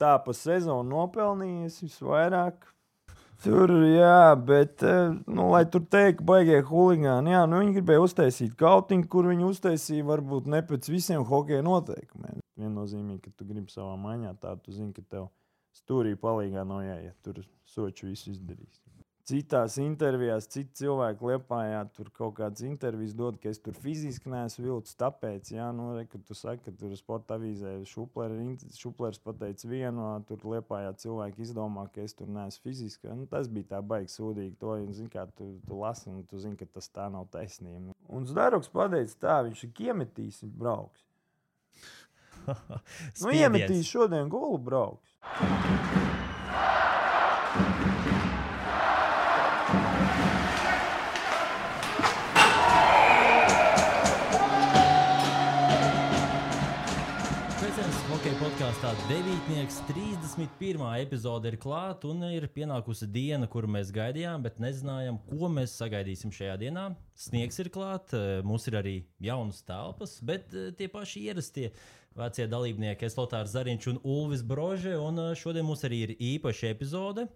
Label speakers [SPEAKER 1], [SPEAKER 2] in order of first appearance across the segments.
[SPEAKER 1] tā pa sezonu nopelnījis visvairāk. Tur, jā, bet, eh, nu, lai tur teiktu, baigie huligāni, jā, nu, viņi gribēja uztaisīt kautiņu, kur viņi uztaisīja varbūt ne pēc visiem hokeja noteikumiem. Viennozīmīgi, ka tu gribi savā maiņā tā, tu zini, ka tev stūrī palīgā nav jāiet, tur soču visu izdarīs citās intervijās, citi cilvēki liepājā tur kaut kādas intervijas dod, ka es tur fiziski neesmu vilcis. Tāpēc, jā, nu, re, ka tu saki, ka tur sporta avīzē šuplers pateica vienu, tur liepājā cilvēki izdomā, ka es tur neesmu fiziski. Nu, tas bija tā baigi sūdīgi. To, un, zin, kā, tu, tu lasi, un tu zini, ka tas tā nav taisnība. Un Zdaroks pateica tā, viņš ir iemetīs, brauks. nu, iemetīs šodien gulu brauks.
[SPEAKER 2] Podkāstā Devītnieks 31. epizode ir klāta un ir pienākusi diena, kuru mēs gaidījām, bet nezinājām, ko mēs sagaidīsim šajā dienā. Sniegs ir klāts, mums ir arī jaunas telpas, bet eh, tie paši ierastie vecie dalībnieki, Eslotārs Zariņš un Ulvis Brože. Un eh, šodien mums arī ir īpaša epizode,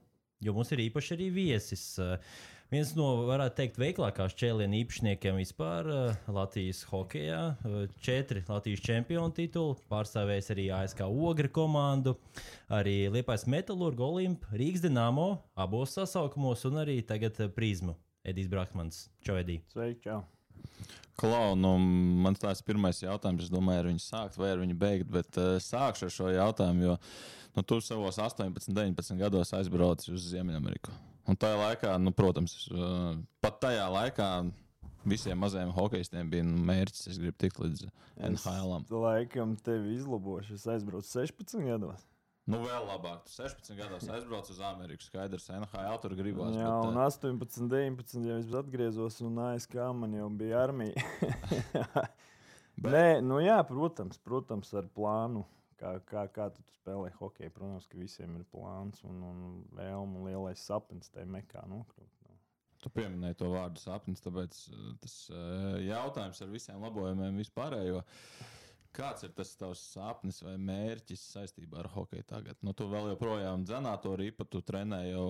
[SPEAKER 2] jo mums ir īpaši arī viesis. Uh, viens no, varētu teikt, veiklākās čēlienu īpašniekiem vispār uh, Latvijas hokeja. Uh, četri Latvijas čempionu tituli, pārstāvējis arī ASK Ogri komandu, arī Liepais Metalurgu, Olimpu, Rīgas Dienāmo abos sasaukumos un arī tagad uh, Prizmu. Edijs Brakmans. Čau, Edī.
[SPEAKER 1] Sveiki, čau.
[SPEAKER 3] Klau, nu, man tas ir pirmais jautājums. Es domāju, ar viņu sākt vai ar viņu beigt, bet uh, sākšu ar šo jautājumu, jo nu, tu savos 18, 19 gados aizbrauci uz Ziemeļameriku. Un tajā laikā, nu, protams, uh, pat tajā laikā visiem mazajiem hokeistiem bija mērķis, es gribu tikt līdz NHL.
[SPEAKER 1] Es laikam tevi izlabošu. Es aizbraucu 16 gados.
[SPEAKER 3] Nu, vēl labāk. Tu 16 gados aizbrauc uz Ameriku. Skaidrs, NHL tur gribās.
[SPEAKER 1] Jā, bet, un 18, 19, ja es atgriezos, un ASK man jau bija armija. bet... Nē, nu jā, protams, protams, ar plānu kā, kā, kā tu spēlē hokeju. Protams, ka visiem ir plāns un, un vēlme un lielais sapnis tajā mekā nokļūt. No.
[SPEAKER 3] Tu pieminēji to vārdu sapnis, tāpēc eh, tas eh, jautājums ar visiem labojumiem vispārējo. Kāds ir tas tavs sapnis vai mērķis saistībā ar hokeju tagad? Nu, tu vēl joprojām dzenā to ripu, tu trenē jau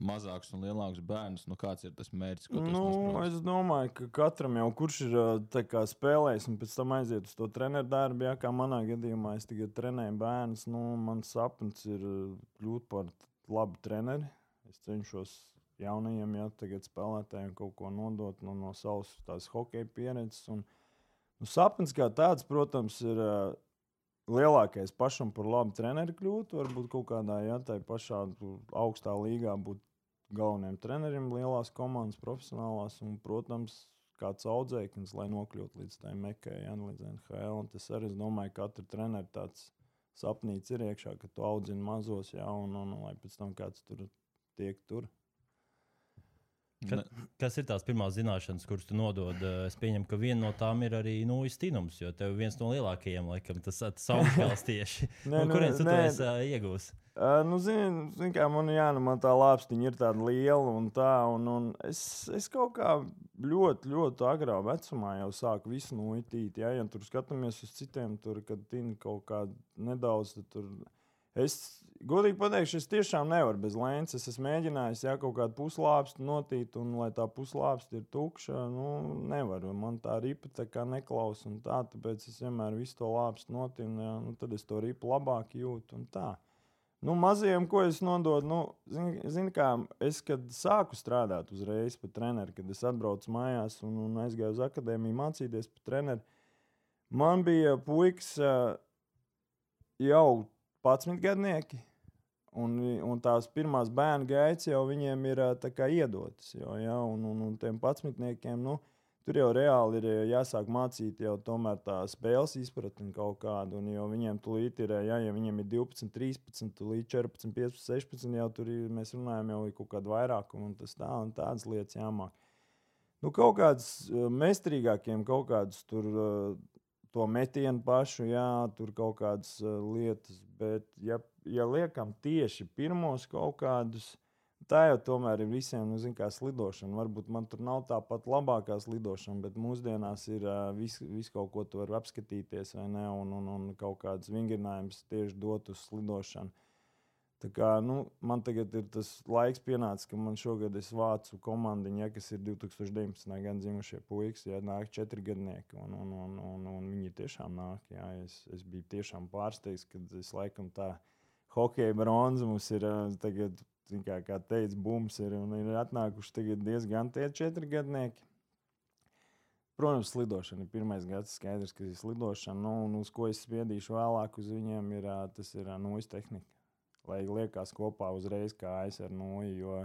[SPEAKER 3] mazākus un lielākus bērnus. Nu, kāds ir tas mērķis?
[SPEAKER 1] Nu, es domāju, ka katram jau kurš ir kā, spēlējis un pēc tam aiziet uz to treneru darbu, ja kā manā gadījumā es tikai trenēju bērnus, nu, mans sapnis ir kļūt par labu treneri. Es cenšos jaunajiem, ja tagad spēlētājiem kaut ko nodot no, no savas hokeja pieredzes. Un, Nu, sapnis kā tāds, protams, ir uh, lielākais pašam par labu treneri kļūt. Varbūt kaut kādā ja, tā pašā augstā līgā būt galvenajam trenerim, lielās komandas, profesionālās. Un, protams, kāds audzēknis, lai nokļūtu līdz tai mekai, ja, līdz NHL. Un tas arī, es domāju, ka katra treneris tāds sapnīts ir iekšā, ka tu audzini mazos, ja, un, un, un lai pēc tam kāds tur tiek tur.
[SPEAKER 2] Ka, kas ir tās pirmās zināšanas, kuras tu nodod? Es pieņemu, ka viena no tām ir arī nu, stinums, jo tev viens no lielākajiem, laikam, tas sauklis tieši. nē, nu, kurienes tu to esi uh, iegūst?
[SPEAKER 1] Uh, nu, zini, zin, kā man, jā, nu, man tā lāpstiņa ir tāda liela un tā, un, un es, es kaut kā ļoti, ļoti agrā vecumā jau sāku visu noitīt. Ja, ja tur skatāmies uz citiem, tur, kad tini kaut kā nedaudz, tad tur Es godīgi pateikšu, es tiešām nevaru bez lēnas. Es esmu mēģinājis jā, kaut kādu puslāpstu notīt, un lai tā puslāpsta ir tukša, nu, nevaru. Man tā ripa tā kā neklausa, un tā, tāpēc es vienmēr visu to lāpstu notinu, jā, nu, tad es to ripu labāk jūtu. Nu, mazajiem, ko es nododu, nu, zini, zin, kā es, kad sāku strādāt uzreiz par treneru, kad es atbraucu mājās un, un aizgāju uz akadēmiju mācīties par treneru, man bija puikas jau 11 gadnieki. Un, un tās pirmās bērnu gaitas jau viņiem ir iedotas. Jo, ja, un, un, un tiem patsmitniekiem nu, tur jau reāli ir jāsāk mācīt jau tā spēles izpratni kaut kādu. Un, jo viņiem tulīt ir, ja, ja viņiem ir 12, 13, līdz 14, 15, 16, jau tur ir, mēs runājam jau kaut kādu vairākumu, un tas tā un tādas lietas jāmāk. Nu, kaut kādus meistarīgākiem, kaut kādus tur to metienu pašu, jā, tur kaut kādas uh, lietas. Bet, ja, ja liekam tieši pirmos kaut kādus, tā jau tomēr ir visiem, nu, zin, kā slidošana. Varbūt man tur nav tā pat labākā slidošana, bet mūsdienās ir uh, viss, vis kaut ko tur apskatīties, vai ne? Un, un, un kaut kāds vingrinājums tieši dot uz slidošanu. Tā kā, nu, man tagad ir tas laiks pienācis, ka man šogad es vācu komandiņu, ja, kas ir 2019. gada dzimušie puikas, ja nāk četri gadnieki. Un, un, un, un, un viņi tiešām nāk. Jā, es, es biju tiešām pārsteigts, kad es laikam tā hokeja bronza mums ir tagad, kā, kā teica, bums ir ir atnākuši diezgan tie četri gadnieki. Protams, slidošana ir pirmais gads, skaidrs, ka ir slidošana. Nu, un uz ko es spiedīšu vēlāk uz viņiem, ir tas ir nojas tehnika lai liekas kopā uzreiz kā aizsver nūju. Jo,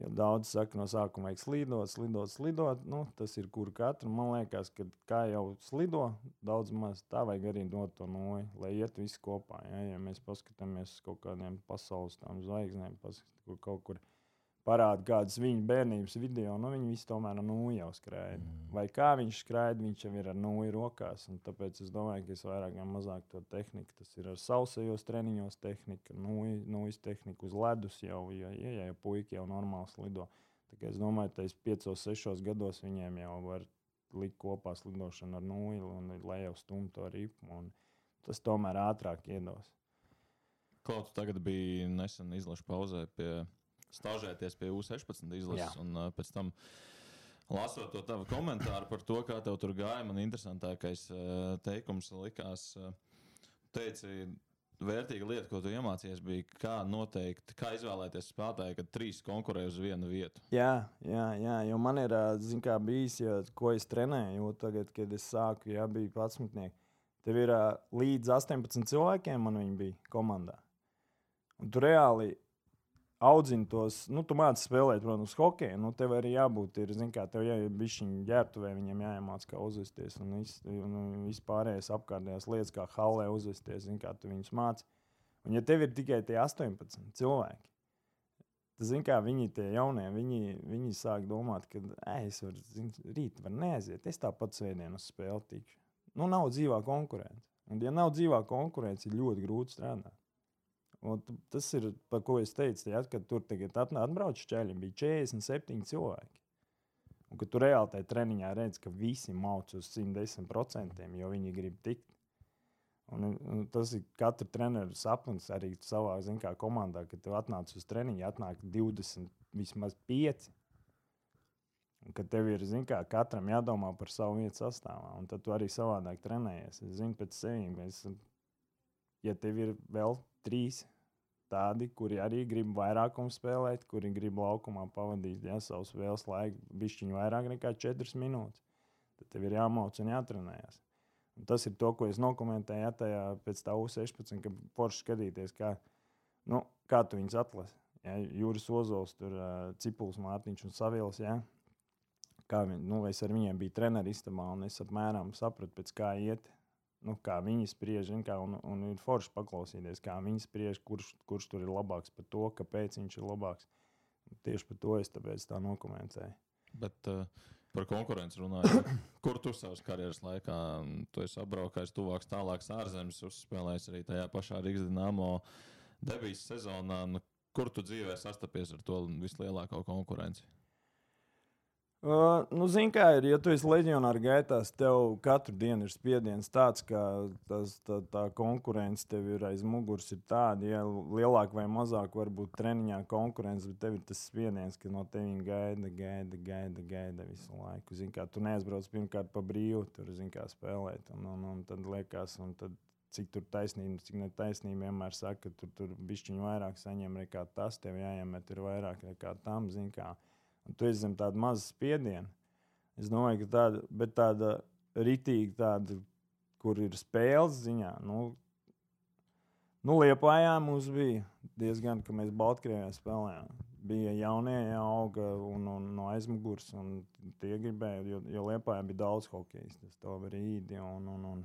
[SPEAKER 1] jo daudz saka, no sākuma vajag slidot, slidot, slidot. Nu, tas ir kur katru. Man liekas, ka kā jau slido, daudz maz tā vajag arī dot to nūju, lai iet visi kopā. Ja, ja mēs paskatāmies uz kaut kādiem pasaules zvaigznēm, kur kaut kur parāda kādas viņa bērnības video, nu viņi visi tomēr ar nūju jau skrēja. Mm. Vai kā viņš skrēja, viņš jau ir ar nūju rokās. Tāpēc es domāju, ka es vairāk vai mazāk to tehniku, tas ir ar sausajos treniņos tehnika, nūjas tehnika uz ledus jau, ja, ja, ja, ja puiši jau normāli slido. Es domāju, ka pēc piecos, sešos gados viņiem jau var likt kopā slidošanu ar nūju un lai jau stumtu to ripu. Tas tomēr ātrāk iedos.
[SPEAKER 3] Kaut tagad bija nesen izlaša pauzē pie stāžēties pie U16 izlases. Un, uh, pēc tam, lasot to tavu komentāru par to, kā tev tur gāja, man interesantākais uh, teikums likās, uh, teici, vērtīga lieta, ko tu iemācījies, bija, kā noteikt, kā izvēlēties spēlētāju, kad trīs konkurē uz vienu vietu.
[SPEAKER 1] Jā, jā, jā jo man ir kā bijis, ja, ko es trenēju, tagad, kad es sāku, ja bija 11. Tev ir līdz 18 cilvēkiem, man viņi bija komandā. Un tu reāli audzina tos, nu, tu māci spēlēt, protams, hokeju. Nu, tev arī jābūt, ir, zin, kā tev jābūt bišķiņu ģērbtuvē, viņiem jāiemācās, kā uzvesties. Un, vis, un vispārējais apkārtējās lietas, kā halē uzvesties, zin, kā tu viņus māci. Un, ja tev ir tikai tie 18 cilvēki, tad, zin, kā viņi tie jaunie, viņi, viņi sāk domāt, ka, es varu, zin, rīt var neaiziet, es tāpat svētdienu uz spēli tikšu. Nu, nav dzīvā konkurence. Un, ja nav dzīvā konkurence, ir ļoti grūti strādāt. Un tas ir par ko es teicu, ja, kad tur atbrauc šķēļi, bija 47 cilvēki. Un ka tu reāli tajā treniņā redz, ka visi mauc uz 110%, jo viņi grib tikt. Un, un tas ir katra treneru sapnis arī savā kā, komandā, kad tu atnāc uz treniņu, atnāk 20, vismaz 5. Un, kad tev ir kā, katram jādomā par savu vietu sastāvā, un tad tu arī savādāk trenējies. Es zinu pēc sevis, ja tev ir vēl trīs tādi, kuri arī grib vairākumu spēlēt, kuri grib laukumā pavadīt ja, savu spēles laiku, bišķiņu vairāk nekā 4 minūtes. Tad tev ir jāmauc un jātrenējas. Un tas ir to, ko es nokomentēju ja, tajā pēc tā U16, ka forši skatīties, kā, nu, kā tu viņus atlasi. Ja, Jūras Ozols, tur, Cipuls, Mārtiņš un Savils. Ja, kā viņi, nu, es ar viņiem biju treneris istabā, un es apmēram sapratu, pēc kā iet nu, kā viņi spriež, kā, un, un ir forši paklausīties, kā viņi spriež, kurš, kurš tur ir labāks par to, kāpēc viņš ir labāks. Tieši par to es tā nokomentēju.
[SPEAKER 3] Bet, uh, par konkurenci runājot, kur tu savas karjeras laikā tu esi apbraukājis tuvāks, tālāks ārzemes, uzspēlējis arī tajā pašā Rīgas dīnāmo debijas sezonā. Nu, kur tu dzīvē sastapies ar to vislielāko konkurenci?
[SPEAKER 1] Uh, nu, Zini, kā ir, ja tu esi leģionārs gaitās, tev katru dienu ir spiediens tāds, ka tas, tā, tā konkurence tev ir aiz muguras. Ir tāda, ja lielāka vai mazāka varbūt treniņā konkurence, bet tev ir tas spiediens, ka no tevis gaida, gaida, gaida, gaida visu laiku. Zini, kā tu neaizbrauc pirmkārt pa brīvu, tur zini, kā spēlēt. Un, un, un tad liekas, un tad, cik tur taisnība, cik netaisnība vienmēr saka, ka tur, tur bišķiņu vairāk saņem nekā tas, tev jāiemet ir vairāk nekā tam, zini, kā un tu esi zem tāda maza spiediena. Es domāju, ka tāda, tāda ritīga, tāda, kur ir spēles ziņā, nu, nu Liepājā mums bija diezgan, ka mēs Baltkrievijā spēlējām. Bija jaunie, jau auga un, un no aizmugures, un tie gribēja, jo, jo Liepājā bija daudz hokeja, tas to var īdi. Un, un, un.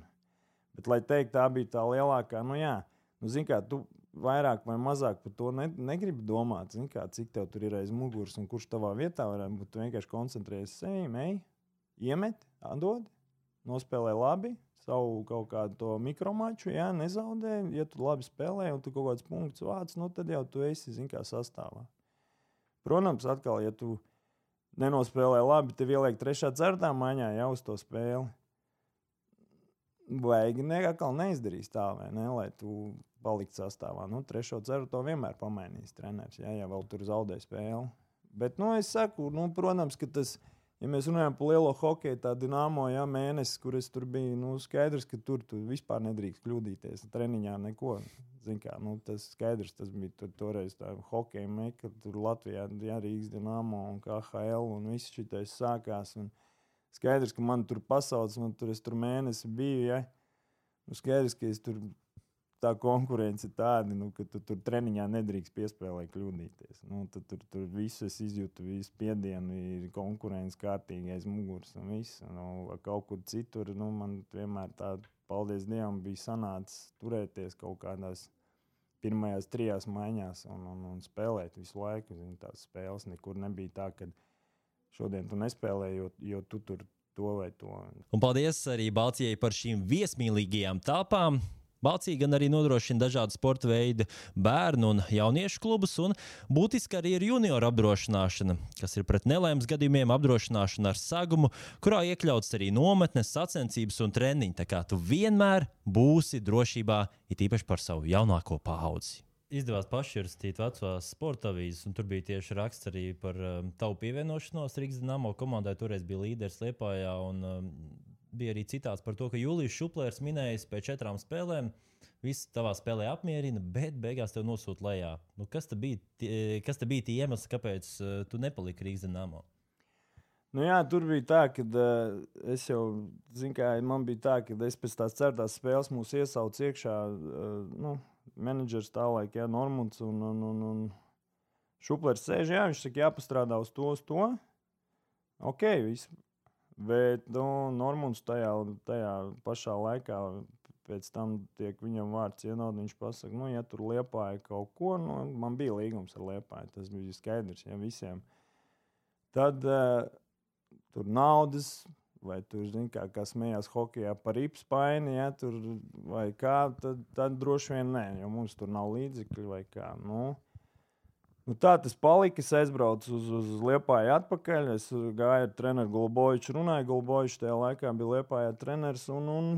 [SPEAKER 1] Bet, lai teikt, tā bija tā lielākā, nu jā, nu, zin kā, tu vairāk vai mazāk par to ne, negribu domāt, kā, cik tev tur ir aiz muguras un kurš tavā vietā varētu būt. Tu vienkārši koncentrējies sevi, ej, iemet, atdod, nospēlē labi. Savu kaut kādu mikromaču, jā, nezaudē. Ja tu labi spēlē, un tu kaut kāds punkts vāc, nu, tad jau tu esi, zin, kā sastāvā. Protams, atkal, ja tu nenospēlē labi, tev ieliek trešā, ceturtā maiņā jau uz to spēli. Baigi nekādi neizdarīs tā, ne? Lai tu paliktu sastāvā. Nu, trešo ceru to vienmēr pamainīs treneris, ja, ja vēl tur zaudē spēli. Bet, nu, es saku, nu, protams, ka tas ja mēs runājam par lielo hokeju, tā dīnāmo ja, mēnesi, kur es tur biju, nu, skaidrs, ka tur tu vispār nedrīkst kļūdīties. Treniņā neko. Kā, nu, tas skaidrs, tas bija tur, toreiz tā hokeja meka, tur Latvijā ja, Rīgas dīnāmo un KHL un viss šitais sākās. Un skaidrs, ka man tur pasaules, man tur, tur mēnesi bija. Ja. Nu, skaidrs, ka es tur tā konkurence ir tāda, nu, ka tu tur treniņā nedrīkst piespēlēt, kļūdīties. Nu, tad tur, tur visu es izjūtu, visu spiedienu, ir konkurence kārtīgais muguras un viss. Nu, kaut kur citur nu, man vienmēr tāda, paldies Dievam, bija sanācis turēties kaut kādās pirmajās trijās maiņās un, un, un spēlēt visu laiku. Zin, tās spēles nekur nebija tā, ka šodien tu nespēlēji, jo, jo tu tur to vai to.
[SPEAKER 2] Un paldies arī Balcijai par šīm viesmīlīgajām telpām. Balcija gan arī nodrošina dažādu sporta veidu bērnu un jauniešu klubus, un būtiski arī ir junioru apdrošināšana, kas ir pret nelaimes gadījumiem apdrošināšana ar sagumu, kurā iekļauts arī nometnes, sacensības un treniņi. Tā kā tu vienmēr būsi drošībā, it īpaši par savu jaunāko paudzi izdevās pašķirstīt vecās sporta avīzes, un tur bija tieši raksts arī par um, tavu pievienošanos Rīgas Dāmo komandai. Toreiz bija līderis Liepājā, un um, bija arī citāts par to, ka Jūlijas Šuplērs minējis pēc četrām spēlēm. Viss tavā spēlē apmierina, bet beigās tev nosūta lejā. Nu, kas te bija, tie, kas te bija tie iemesli, kāpēc uh, tu nepaliki Rīgas dīnāmā?
[SPEAKER 1] Nu jā, tur bija tā, ka uh, es jau, zinu, kā man bija tā, ka es pēc tās ceturtās spēles mūs iesaucu iekšā, uh, nu, menedžers tālaik, jā, Normunds un, un, un, un Šuplers sēž, jā, viņš saka, jāpastrādā uz to, uz to. Ok, viss Bet nu, Normons tajā, tajā pašā laikā, pēc tam tiek viņam vārds ienācis. Viņš pasakā, nu, ja tur liepāja kaut ko, nu, man bija līgums ar liepāju. Tas bija skaidrs ja, visiem. Tad uh, tur naudas. Vai tur zini, kā, kā smējās hokeja par īpspaini, ja tur vai kā, tad, tad droši vien nē, jo mums tur nav līdzekļu vai kā. Nu, Nu, tā tas palika. Es aizbraucu uz, uz Liepāju atpakaļ. Es gāju ar treneru Golboviču, runāju. Golbovičs tajā laikā bija Liepājā treneris. Un, un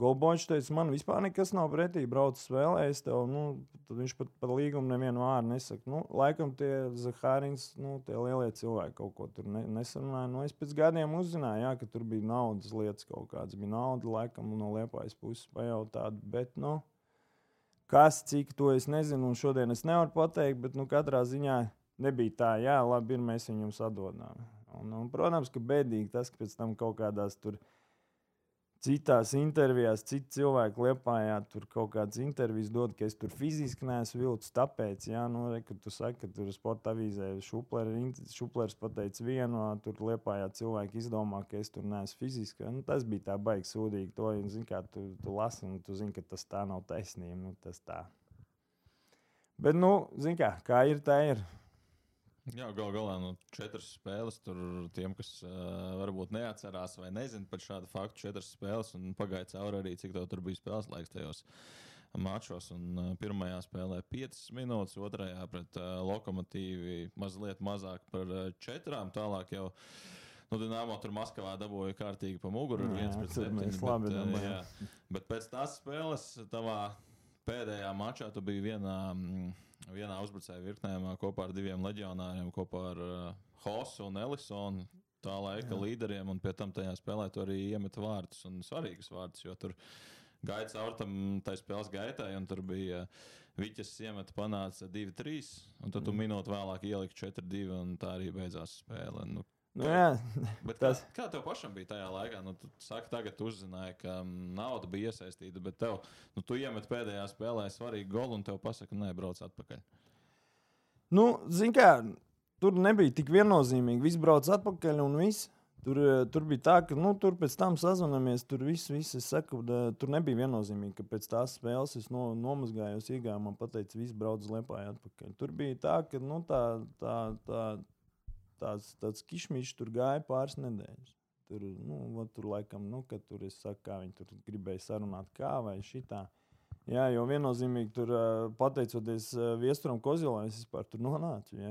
[SPEAKER 1] Golbovičs teica, man vispār nekas nav pretī. Brauc spēlējis tev. Nu, tad viņš pat par līgumu nevienu vārdu nesaka. Nu, laikam tie Zahārins, nu, tie lielie cilvēki kaut ko tur ne, nesarunāja. Nu, es pēc gadiem uzzināju, jā, ka tur bija naudas lietas kaut kādas. Bija nauda laikam no Liepājas puses pajautāt. Bet, nu, Kas, cik to es nezinu, un šodien es nevaru pateikt, bet nu, katrā ziņā nebija tā, jā, labi, ir mēs viņam sadodām. Un, un, protams, ka bēdīgi tas, ka pēc tam kaut kādās tur citās intervijās, citi cilvēki liepājā tur kaut kādas intervijas dod, ka es tur fiziski neesmu vilcis. Tāpēc, jā, nu, re, kad tu saki, ka tur sporta avīzē šuplers pateica vienu, tur liepājā cilvēki izdomā, ka es tur neesmu fiziski. Nu, tas bija tā baigi sūdīgi. To, un, zin, kā, tu, tu lasi, un tu zini, ka tas tā nav taisnība. Nu, tas tā. Bet, nu, zini, kā, kā ir, tā ir.
[SPEAKER 3] Jā, gal galā nu, četras spēles. Tur tiem, kas uh, varbūt neatcerās vai nezina par šādu faktu, četras spēles un pagāja cauri arī, cik tur bija spēles laiks tajos mačos. Un, uh, pirmajā spēlē 5 minūtes, otrajā pret uh, lokomotīvi mazliet mazāk par uh, četrām. Tālāk jau. Nu, Dienāmo tur Maskavā dabūja kārtīgi pa muguru. Jā,
[SPEAKER 1] viens pret septiņiem. Labi, bet, uh, jā.
[SPEAKER 3] bet pēc tās spēles tavā pēdējā mačā tu biji vienā. Mm, vienā uzbrucēju virknē kopā ar diviem leģionāriem, kopā ar uh, Hosu un Elisonu. Tā laika Jā. līderiem, un pie tam tajā spēlē tu arī iemet vārdus un svarīgus vārdus. Jo tur gāja cauri tam tai spēles gaitai, un tur bija uh, Viķis iemeta panāca 2-3, un tad mm. tu minūti vēlāk ielika 4-2, un tā arī beidzās spēle. Nu,
[SPEAKER 1] Nu, jā,
[SPEAKER 3] bet tas... kā, kā tev pašam bija tajā laikā? Nu, tu saki, tagad uzzināji, ka mm, nauda bija iesaistīta, bet tev, nu, tu iemet pēdējā spēlē svarīgu golu un tev pasaka, nē, brauc atpakaļ.
[SPEAKER 1] Nu, zini, kā tur nebija tik viennozīmīgi. Viss brauc atpakaļ un viss. Tur, eh, tur bija tā, ka nu, tur pēc tam sazvanāmies. Tur viss, viss es saku, da, tur nebija viennozīmīgi, ka pēc tās spēles es no, nomazgājos, iegāju, man teica, viss brauc uz Lietuvā atpakaļ. Tur bija tā, ka nu, tā, tā, tā, tāds, tāds kišmīšs tur gāja pāris nedēļas. Tur, nu, tur laikam, nu, kad tur es saku, kā viņi tur gribēja sarunāt, kā vai šitā. Jā, jo viennozīmīgi tur, pateicoties Viesturam Kozilam, es vispār tur nonācu. Jā,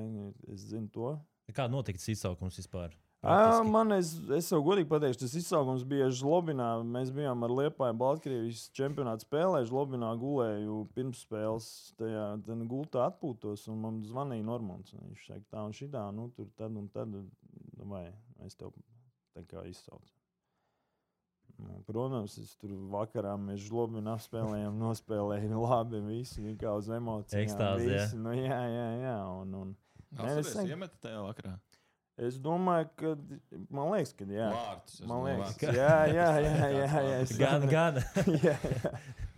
[SPEAKER 1] es zinu to.
[SPEAKER 2] Kā notika tas izsaukums vispār? Praktiski.
[SPEAKER 1] man, es, es jau godīgi pateikšu, tas izsaukums bija Žlobinā. Mēs bijām ar Liepāju Baltkrievijas čempionātu spēlē. Žlobinā gulēju pirms spēles. Tajā tad gultā atpūtos, un man zvanīja Normons. un Viņš teica, tā un šitā, nu tur tad un tad, vai es tev tā kā izsaucu. Nu, Protams, es tur vakarā mēs žlobinu apspēlējām, nospēlējām labi, visi bija kā uz emocijām.
[SPEAKER 2] Ekstāze, jā.
[SPEAKER 1] visi, Nu, jā, jā, jā. Un, un, Nē, es
[SPEAKER 3] Atceries,
[SPEAKER 1] saku-
[SPEAKER 3] iemeti tajā vakarā.
[SPEAKER 1] Es domāju, ka, man liekas, ka jā.
[SPEAKER 3] Vārtus. es
[SPEAKER 1] Man liekas,
[SPEAKER 3] vārtus.
[SPEAKER 1] jā, jā, jā, jā, jā, es
[SPEAKER 2] Gan, gan.
[SPEAKER 1] jā, jā.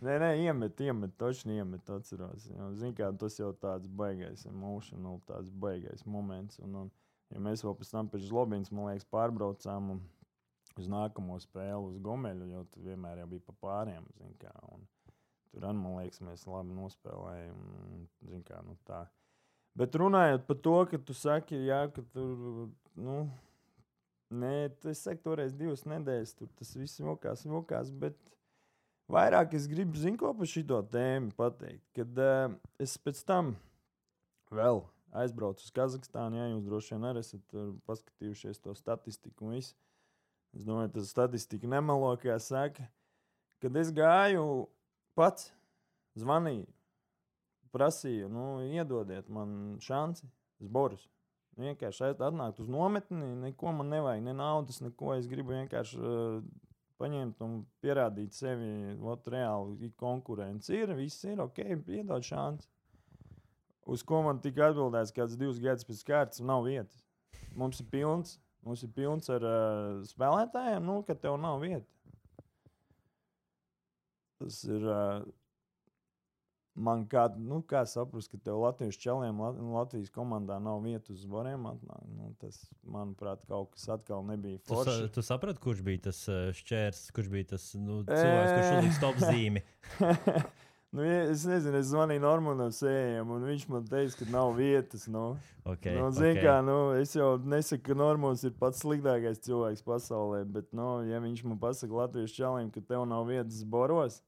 [SPEAKER 1] Nē, nē, iemet, iemet, točni iemet, atceros. Ziniet, kā tas jau tāds baigais, emotional, tāds baigais moments. Un, un, ja mēs vēl pēc tam pēc Zlobīnas, man liekas, pārbraucām uz nākamo spēli uz Gomeļu, jo tur vienmēr jau bija pa pāriem, kā. Un tur arī, man liekas, mēs labi nospēlējām. un, zin Kā, nu, tā. Bet runājot par to, ka tu saki, jā, ka tur, nu, Nē, tas ir toreiz divas nedēļas, tur tas viss vilkās, vilkās. Bet vairāk es gribu zināt, ko par šo tēmu pateikt. Kad uh, es pēc tam vēl aizbraucu uz Kazahstānu, ja jūs droši vien arī esat tur paskatījušies to statistiku. Es domāju, tas statistika nemelo, kā saka. Kad es gāju pats, zvanīju, prasīju, nu, iedodiet man šanci, es boru. Vienkārši aiz- atnākt uz nometni, neko man nevajag, ne naudas, neko. Es gribu vienkārši uh, paņemt un pierādīt sevi. Ot, reāli konkurence ir, viss ir ok, iedod šanci. Uz ko man tika atbildēts, ka kāds divus gadus pēc kārtas nav vietas. Mums ir pilns, mums ir pilns ar uh, spēlētājiem, nu, ka tev nav vietas. Tas ir. Uh, Man kā, nu, kā saprast, ka tev Latvijas čeliem, Lat Latvijas komandā nav vietas uz variem atnākt. Nu, tas, manuprāt, kaut kas atkal nebija
[SPEAKER 2] Tu,
[SPEAKER 1] forši.
[SPEAKER 2] tu saprati, kurš bija tas uh, šķērs, kurš bija tas nu, cilvēks, kurš
[SPEAKER 1] Ē.
[SPEAKER 2] uzliks top zīmi?
[SPEAKER 1] nu, es nezinu, es zvanīju Normānam sējam, un viņš man teica, ka nav vietas. Nu.
[SPEAKER 2] Okay,
[SPEAKER 1] nu, zin,
[SPEAKER 2] okay.
[SPEAKER 1] kā, nu, es jau nesaku, ka Normāns ir pats sliktākais cilvēks pasaulē, bet, nu, ja viņš man pasaka Latvijas čalim, ka tev nav vietas boros,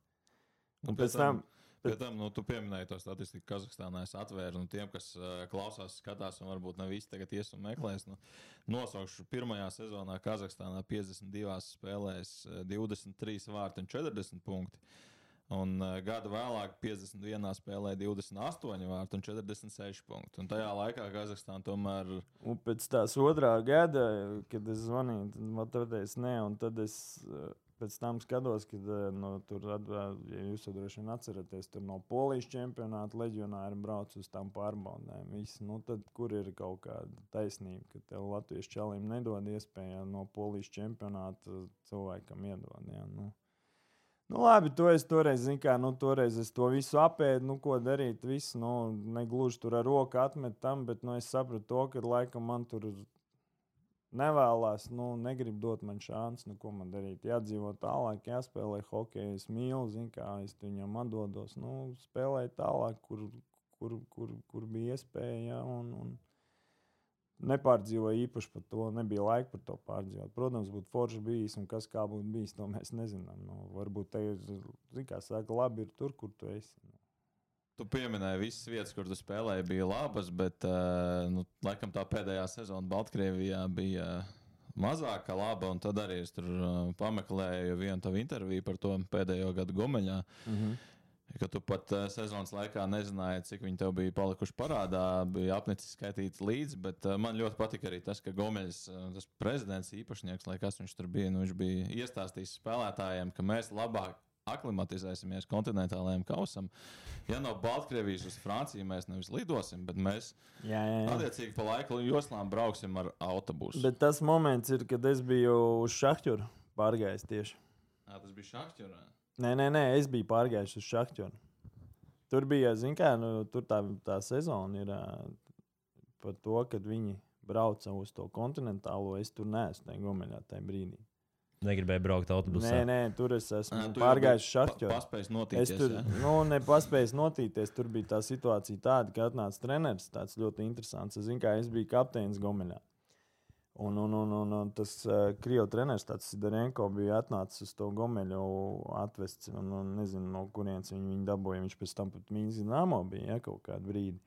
[SPEAKER 3] Un
[SPEAKER 1] un pēc tam.
[SPEAKER 3] Pēc tam, nu, tu pieminēji to statistiku Kazahstānā. Es atvēru, un tiem, kas uh, klausās, skatās, un varbūt ne visi tagad ies un meklēs, nu, nosaukšu pirmajā sezonā Kazahstānā 52 spēlēs, uh, 23 vārti un 40 punkti. Un uh, gadu vēlāk, 51 spēlē, 28 vārti un 46 punkti. Un tajā laikā Kazahstāna tomēr
[SPEAKER 1] Un pēc tās otrā gada, kad es zvanīju, tad man teica, nē, un tad es eh, pēc tam skatos, kad eh, no, tur, ja jūs to droši vien atceraties, tur no polijas čempionāta leģionāri brauc uz tām pārbaudēm. Visi, nu, tad, kur ir kaut kāda taisnība, ka tev Latvijas čalim nedod iespēju no polijas čempionāta cilvēkam iedod? Jā, nu. Nu, labi, to es toreiz, kā, nu, toreiz es to visu apēdu, nu, ko darīt. Visu, nu, negluži tur ar roku atmet tam, bet nu, es sapratu to, ka laikam man tur nevēlas, nu, negrib dot man šansu, nu, ko man darīt. Jādzīvo tālāk, jāspēlē hokeju. Es mīlu, zinu, kā es viņam atdodos. Nu, spēlēju tālāk, kur, kur, kur, kur bija iespēja. Ja, un, un nepārdzīvoju īpaši par to. Nebija laika par to pārdzīvot. Protams, būtu forši bijis, un kas kā būtu bijis, to mēs nezinām. Nu, varbūt te ir, kā saka, labi ir tur, kur tu esi. Nu.
[SPEAKER 3] Tu pieminēji visas vietas, kur tu spēlēji, bija labas, bet uh, nu, laikam tā pēdējā sezona Baltkrievijā bija uh, mazāka laba. un Tad arī es tur uh, pameklēju vienu tavu interviju par to pēdējo gadu Gomeļā.
[SPEAKER 1] Mm -hmm.
[SPEAKER 3] Ka tu pat uh, sezonas laikā nezināji, cik viņi tev bija palikuši parādā, bija apnicis skaitīt līdzi. Bet uh, man ļoti patika arī tas, ka Gomeļs, uh, tas prezidents, īpašnieks, lai kas viņš tur bija, nu, viņš bija iestāstījis spēlētājiem, ka mēs labāk aklimatizēsimies kontinentālajiem kausam. Ja no Baltkrievijas uz Franciju mēs nevis lidosim, bet mēs
[SPEAKER 1] Jā, jā, jā.
[SPEAKER 3] attiecīgi pa laika joslām brauksim ar autobusu.
[SPEAKER 1] Bet tas moments ir, kad es biju uz šahķuru pārgājis tieši.
[SPEAKER 3] Jā, tas bija Šachtjorā.
[SPEAKER 1] Nē, nē, nē, es biju pārgājis uz šahķuru. Tur bija, zin kā, nu, tur tā, tā sezona ir par to, kad viņi brauca uz to kontinentālo. Es tur neesmu tajā gomeļā tajā brīdī.
[SPEAKER 2] Negribēju braukt autobusā.
[SPEAKER 1] Nē, nē, tur es esmu
[SPEAKER 3] jau
[SPEAKER 1] pārgājis šahķuru.
[SPEAKER 3] Pa, paspējis
[SPEAKER 1] Es
[SPEAKER 3] notīties.
[SPEAKER 1] tur
[SPEAKER 3] ja?
[SPEAKER 1] nu, nepaspēju notīties. Tur bija tā situācija tāda, ka atnāca treneris. tāds ļoti interesants. Es zinu, kā es biju kapteinis Gomeļā. Un, un, un, un, un tas uh, krievu treneris, tāds Sidarenko, bija atnācis uz to gomeļu atvests. Un, un nezinu, no kurienes viņu, viņu dabūja. Viņš pēc tam pat mīnus zināmo bija ja, kaut kādu brīdi.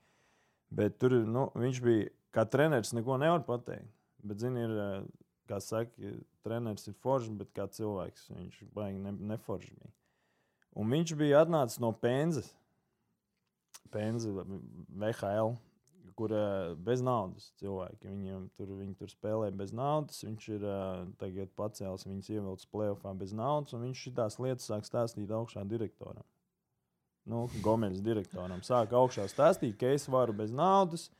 [SPEAKER 1] Bet tur nu, viņš bija, kā treneris, neko nevar pateikt. Bet, zini, ir, uh, kā saka, treneris ir foršs, bet kā cilvēks viņš baigi ne, neforšs bija. Un viņš bija atnācis no Penzas. Penza, VHL kur uh, bez naudas cilvēki. Viņiem tur, viņi tur spēlē bez naudas. Viņš ir uh, tagad pacēlis, viņas ievilcis plēsoņā bez naudas, un viņš šīs lietas sāk stāstīt augšā direktoram. Nu, Gomeļas direktoram. Sāk augšā stāstīt, ka es varu bez naudas. Es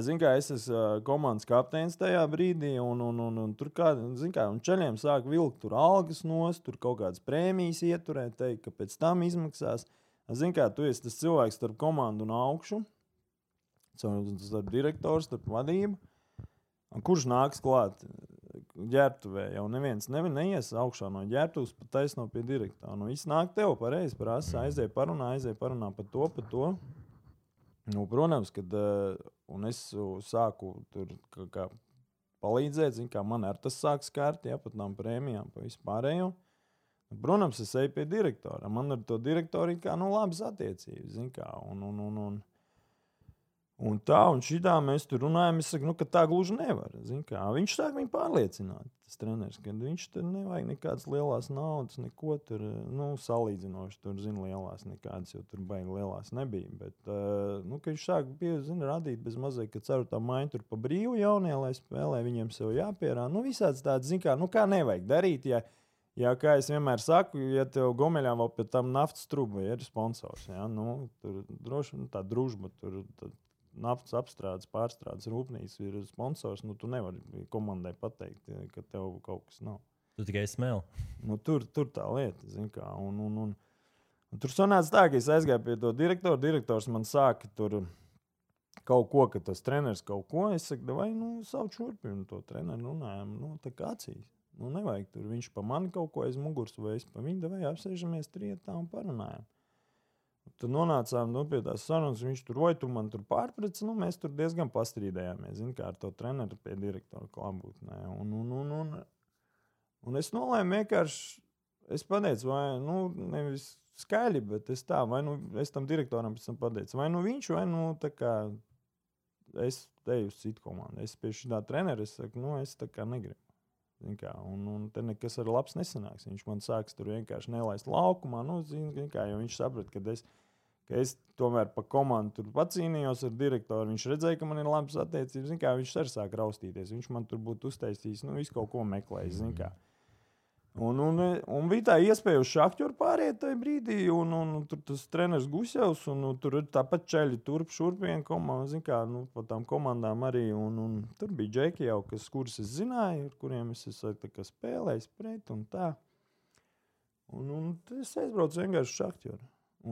[SPEAKER 1] zinu, ka es esmu uh, komandas kapteinis tajā brīdī, un, un, un, un tur kā, kā, un ceļiem sāk vilkt tur algas nost, tur kaut kādas prēmijas ieturēt, teikt, ka pēc tam izmaksās. Zinu, kā tu esi tas cilvēks starp komandu un augšu starp direktoru, starp vadību. Kurš nāks klāt ģērbtuvē? Jau neviens nevi, neies augšā no ģērbtuves, pat taisno pie direktora. Nu, viss nāk tev pareizi, prasa, aizēj parunā, aizēj parunā par to, par to. Nu, protams, kad uh, es sāku tur kā, kā palīdzēt, zin, kā man ar tas sāk skart, ja pat tām prēmijām, pa vispārējo. Protams, es eju pie direktora. Man ar to direktoru ir kā nu, labas attiecības. Kā, un, un, un, un, Un tā, un šitā mēs tur runājam. Es saku, nu, ka tā gluži nevar. Viņš sāk viņu pārliecināt, tas treneris, ka viņš tur nevajag nekādas lielas naudas, neko tur nu, salīdzinoši. Tur, zina, lielās nekādas, jo tur baigi lielās nebija. Bet, uh, nu, viņš sāk zina, radīt bez mazliet, ka ceru tā maiņa tur pa brīvu jaunie, lai spēlē, viņiem sev jāpierāda. Nu, visāds tāds, zina, kā, nu, kā nevajag darīt. Ja, Jā, kā es vienmēr saku, ja tev gomeļā vēl pie tam naftas trūkuma ir sponsors, ja, nu, tur droši vien tā družba, tur naftas apstrādes, pārstrādes rūpnīca ir sponsors, nu, tu nevari komandai pateikt, ka tev kaut kas nav.
[SPEAKER 2] Tu tikai smēli.
[SPEAKER 1] Nu, tur, tur tā lieta, kā, un, un, un, un tur sanāca tā, ka es aizgāju pie to direktora. Direktors man sāka tur kaut ko, ka tas treneris kaut ko. Es saku, vai nu, sauc šurpinu to treneru, runājam, nu, tā kā acīs. Nu, nevajag tur viņš pa mani kaut ko aiz muguras, vai es pa viņu, vai apsēžamies trietā un parunājam. Tad nonācām nu, pie tās sarunas. Viņš tur vai tu man tur pārpreci. Nu, mēs tur diezgan pastrīdējāmies. Zinu, kā ar to treneru pie direktora klātbūtnē. Un, un, un, un, un es nolēmu vienkārši. Es pateicu, vai nu, nevis skaļi, bet es tā, vai nu es tam direktoram pēc tam pateicu, vai nu viņš, vai nu tā kā es teju uz citu komandu. Es pie šī tā trenera saku, nu es tā kā negribu. Kā, un, un te nekas ar labs nesanāks. Viņš man sāks tur vienkārši nelaist laukumā. Nu, zin, kā, viņš saprata, ka es, ka es tomēr pa komandu tur pacīnījos ar direktoru. Viņš redzēja, ka man ir labas attiecības. Kā, viņš arī sāk raustīties. Viņš man tur būtu uztaisījis, nu, visu kaut ko meklējis. Kā. Un, un, un bija tā iespēja uz šādu pāriet tajā brīdī, un, un, un tur tas treneris Gusevs, un, un tur ir tāpat ceļi turp, šurp viena komanda, zin kā, nu, pa tām komandām arī, un, un tur bija džeki jau, kas, kurus es zināju, ar kuriem es esmu spēlējis pret un tā. Un, un es aizbraucu vienkārši uz šādu.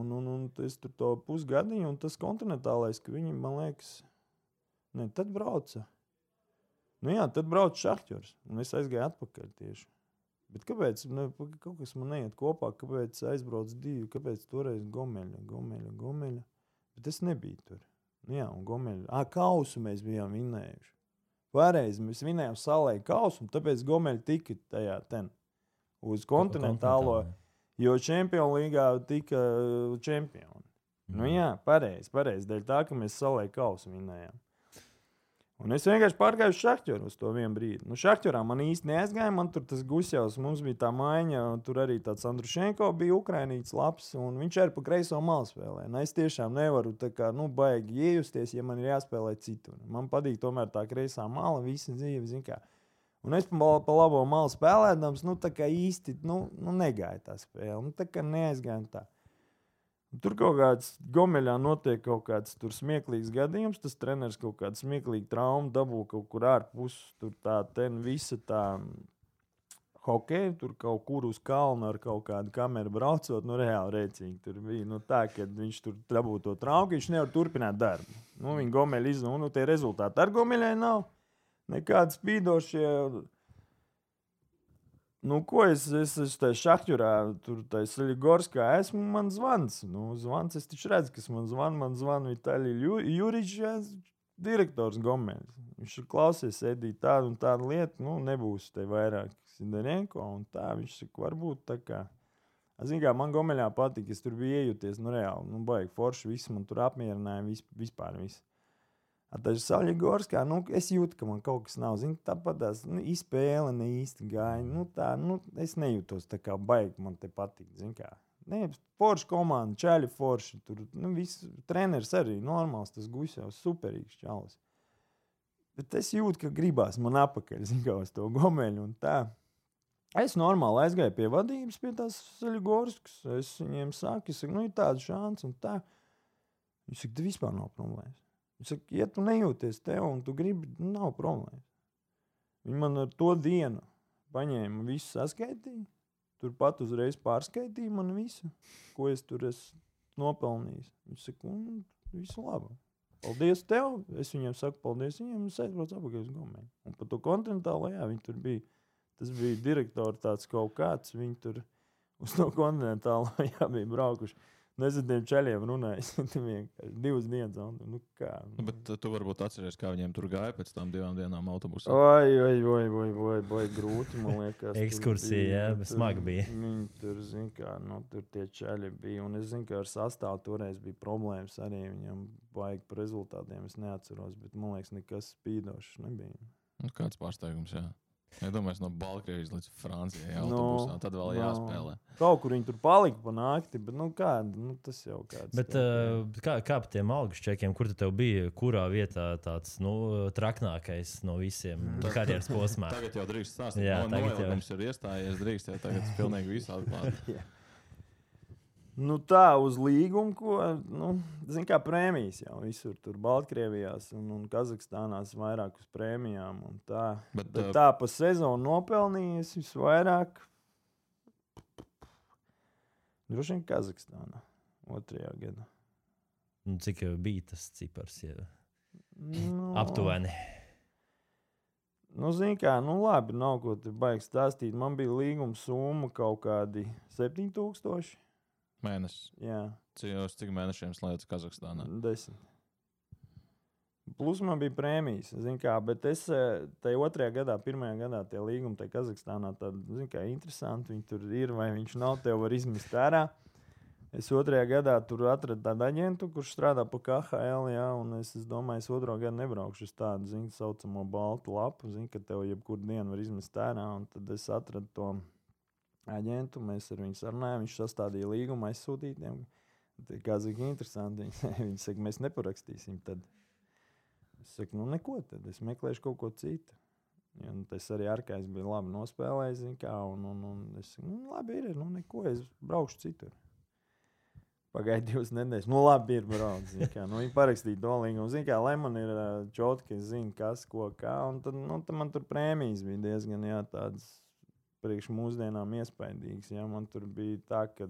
[SPEAKER 1] Un, un, un es tur to pusgadiņu, un tas kontinentālais, ka viņi, man liekas, ne, tad brauca. Nu jā, tad brauca šāķis, un es aizgāju atpakaļ tieši. Bet kāpēc ne, kaut kas man neiet kopā? Kāpēc aizbrauc divi? Kāpēc toreiz gomeļa, gomeļa, gomeļa? Bet es nebiju tur. Nu, jā, un gomeļa. Ah, kausu mēs bijām vinējuši. Pareizi, mēs vinējām salē kausu, un tāpēc gomeļa tika tajā ten uz kontinentālo. Jo Champions līgā tika uh, čempioni. Mm. Nu, jā, pareizi, pareizi. Dēļ tā, ka mēs salē kausu vinējām. Un es vienkārši pārgāju uz šahķoru uz to vienu brīdi. Nu, šahķorā man īsti neaizgāja. Man tur tas gusjās, mums bija tā maiņa. Tur arī tāds Andrušenko bija Ukraiņš labs. Viņš arī pa kreiso malu spēlē. Nu, es tiešām nevaru tā kā, nu, baigi iejusties, ja man ir jāspēlē citur. Man patīk tomēr tā kreisā mala, visa dzīve. Un es pa, pa labo malu spēlēdams, nu, tā kā īsti nu, nu, negāja tā spēle. Nu, tā kā neaizgāja tā. Tur kaut kāds gomeļā notiek kaut kāds smieklīgs gadījums. Tas treneris kaut kādu smieklīgu traumu dabū kaut kur ārpus. Tur tā ten visa tā hokeja, tur kaut kur uz kalna ar kaut kādu kameru braucot. Nu, reāli rēcīgi tur bija. Nu, tā, kad viņš tur dabū to traumu, viņš nevar turpināt darbu. Nu, viņa gomeļa iznūda, nu, tie rezultāti ar gomeļai nav. Nekādi spīdošie Nu, ko es, es, es tajā šahģurā, tur tajā Saļigorskā esmu, man zvans. Nu, zvans, es taču redzu, kas man zvana, man zvana Vitālija Juričs. direktors Gomēns. Viņš ir klausies, Edī, tādu un tādu lietu, nu, nebūs te vairāk Sidarenko un tā. Viņš saka, varbūt tā kā. Ziniet, kā man Gomeļā patīk, es tur biju iejuties, nu, reāli, nu, baigi forši, viss man tur apmierināja, vis, vispār viss. Tas ir Saļģorskā, nu, es jūtu, ka man kaut kas nav. Zini, tāpat tās nu, izspēle ne īsti gāja. Nu, tā, nu, es nejūtos tā kā baigi, man te patīk. Nē, forši komanda, čaļi forši. Tur nu, viss treneris arī normāls, tas guļs superīgs čalis. Bet es jūtu, ka gribās man apakaļ, zinu, kā uz to gomeļu un tā. Es normāli aizgāju pie vadības, pie tās Saļģorskas. Es viņiem saku, es saku, nu, ir tāda šāns un tā. Viņi saka, vispār nav problēmas. Viņš saka, ja tu nejūties tev un tu gribi, nu, nav problēmas. Viņi man ar to dienu paņēma visu saskaitīju. Turpat uzreiz pārskaitīja man visu, ko es tur esmu nopelnījis. Viņš saka, un visu labu. Paldies tev! Es viņiem saku, paldies viņiem, un es aizbraucu atpakaļ uz Gomēju. Un par to kontinentālu, jā, viņi tur bija. Tas bija direktors kaut kāds, viņi tur uz to kontinentālu, jā, bija braukuši. Nezinu, tiem ceļiem runājis. Divas dienas. Un, nu, kā,
[SPEAKER 3] nu, bet tu varbūt atceries, kā viņiem tur gāja pēc tam divām dienām autobusā.
[SPEAKER 1] Oi, oi, oi, oi, oi, oi grūti. Man liekas,
[SPEAKER 2] ekskursija, jā, bet smagi bija.
[SPEAKER 1] Viņi tur, zin, kā, nu, tur tie ceļi bija. Un es zinu, ka ar sastāvu toreiz bija problēmas arī viņam baigi par rezultātiem. Es neatceros, bet man liekas, nekas spīdošs nebija.
[SPEAKER 3] Nu, kāds pārsteigums, jā. Iedomājieties, no Baltkrievijas līdz Francijai. No, autobusā, tad vēl no. jāspēlē.
[SPEAKER 1] Kaut kur viņi tur palika pa nakti, bet nu, kā, nu, tas jau kāds.
[SPEAKER 2] Bet, uh, kā, kā par tiem algas čekiem, kur tev bija, kurā vietā tāds nu, traknākais no visiem mm. karjeras posmā?
[SPEAKER 3] tagad jau drīkst stāstīt. Jā, no, tagad jau ir iestājies, drīkst jau tagad pilnīgi visu atklāt.
[SPEAKER 1] Nu, tā uz līgumu, ko, nu, kā prēmijas jau visur, tur Baltkrievijā un, un Kazahstānā vairāk uz prēmijām. Tā. Bet, Bet tā pa sezonu nopelnījis visvairāk. Droši vien Kazahstānā otrajā gadā.
[SPEAKER 2] Nu, cik bija tas cipars? Ja? Nu, Aptuveni.
[SPEAKER 1] Nu, zini, kā, nu, labi, nav ko te baigi stāstīt. Man bija līguma summa kaut kādi 7000.
[SPEAKER 3] Mēnesis.
[SPEAKER 1] Jā.
[SPEAKER 3] Cik, cik mēnešiem slēdz Kazahstānā?
[SPEAKER 1] Desmit. Plus man bija prēmijas, kā, bet es eh, tajā otrajā gadā, pirmajā gadā, tie līgumi tajā Kazahstānā, tad, kā interesanti, viņi tur ir, vai viņš nav, tev var izmest ārā. Es otrajā gadā tur atradu tādu aģentu, kurš strādā pa KHL, jā, un es, es domāju, es otro gadu nebraukšu uz tādu, zinu, saucamo baltu lapu, zinu, ka tev jebkuru dienu var izmest ārā, un tad es atradu to aģentu. Mēs ar viņu sarunājām, viņš sastādīja līgumu aizsūtītiem. Kā zina, interesanti. Viņi saka, mēs neparakstīsim. Tad es saku, nu neko, tad es meklēšu kaut ko citu. Ja, tas arī ārkārtīgi bija labi nospēlējis. Un, un, un es saku, nu, labi, ir, nu, neko, es braukšu citur. Pagaidā divas nedēļas. Nu, labi, ir braucis. Nu, viņi parakstīja to līgumu. Zini, kā lai man ir čotki, zina, kas, ko, kā. Un tad, nu, tad man tur prēmijas bija diezgan jā, tādas priekš mūsdienām iespaidīgs. Ja? Man tur bija tā, ka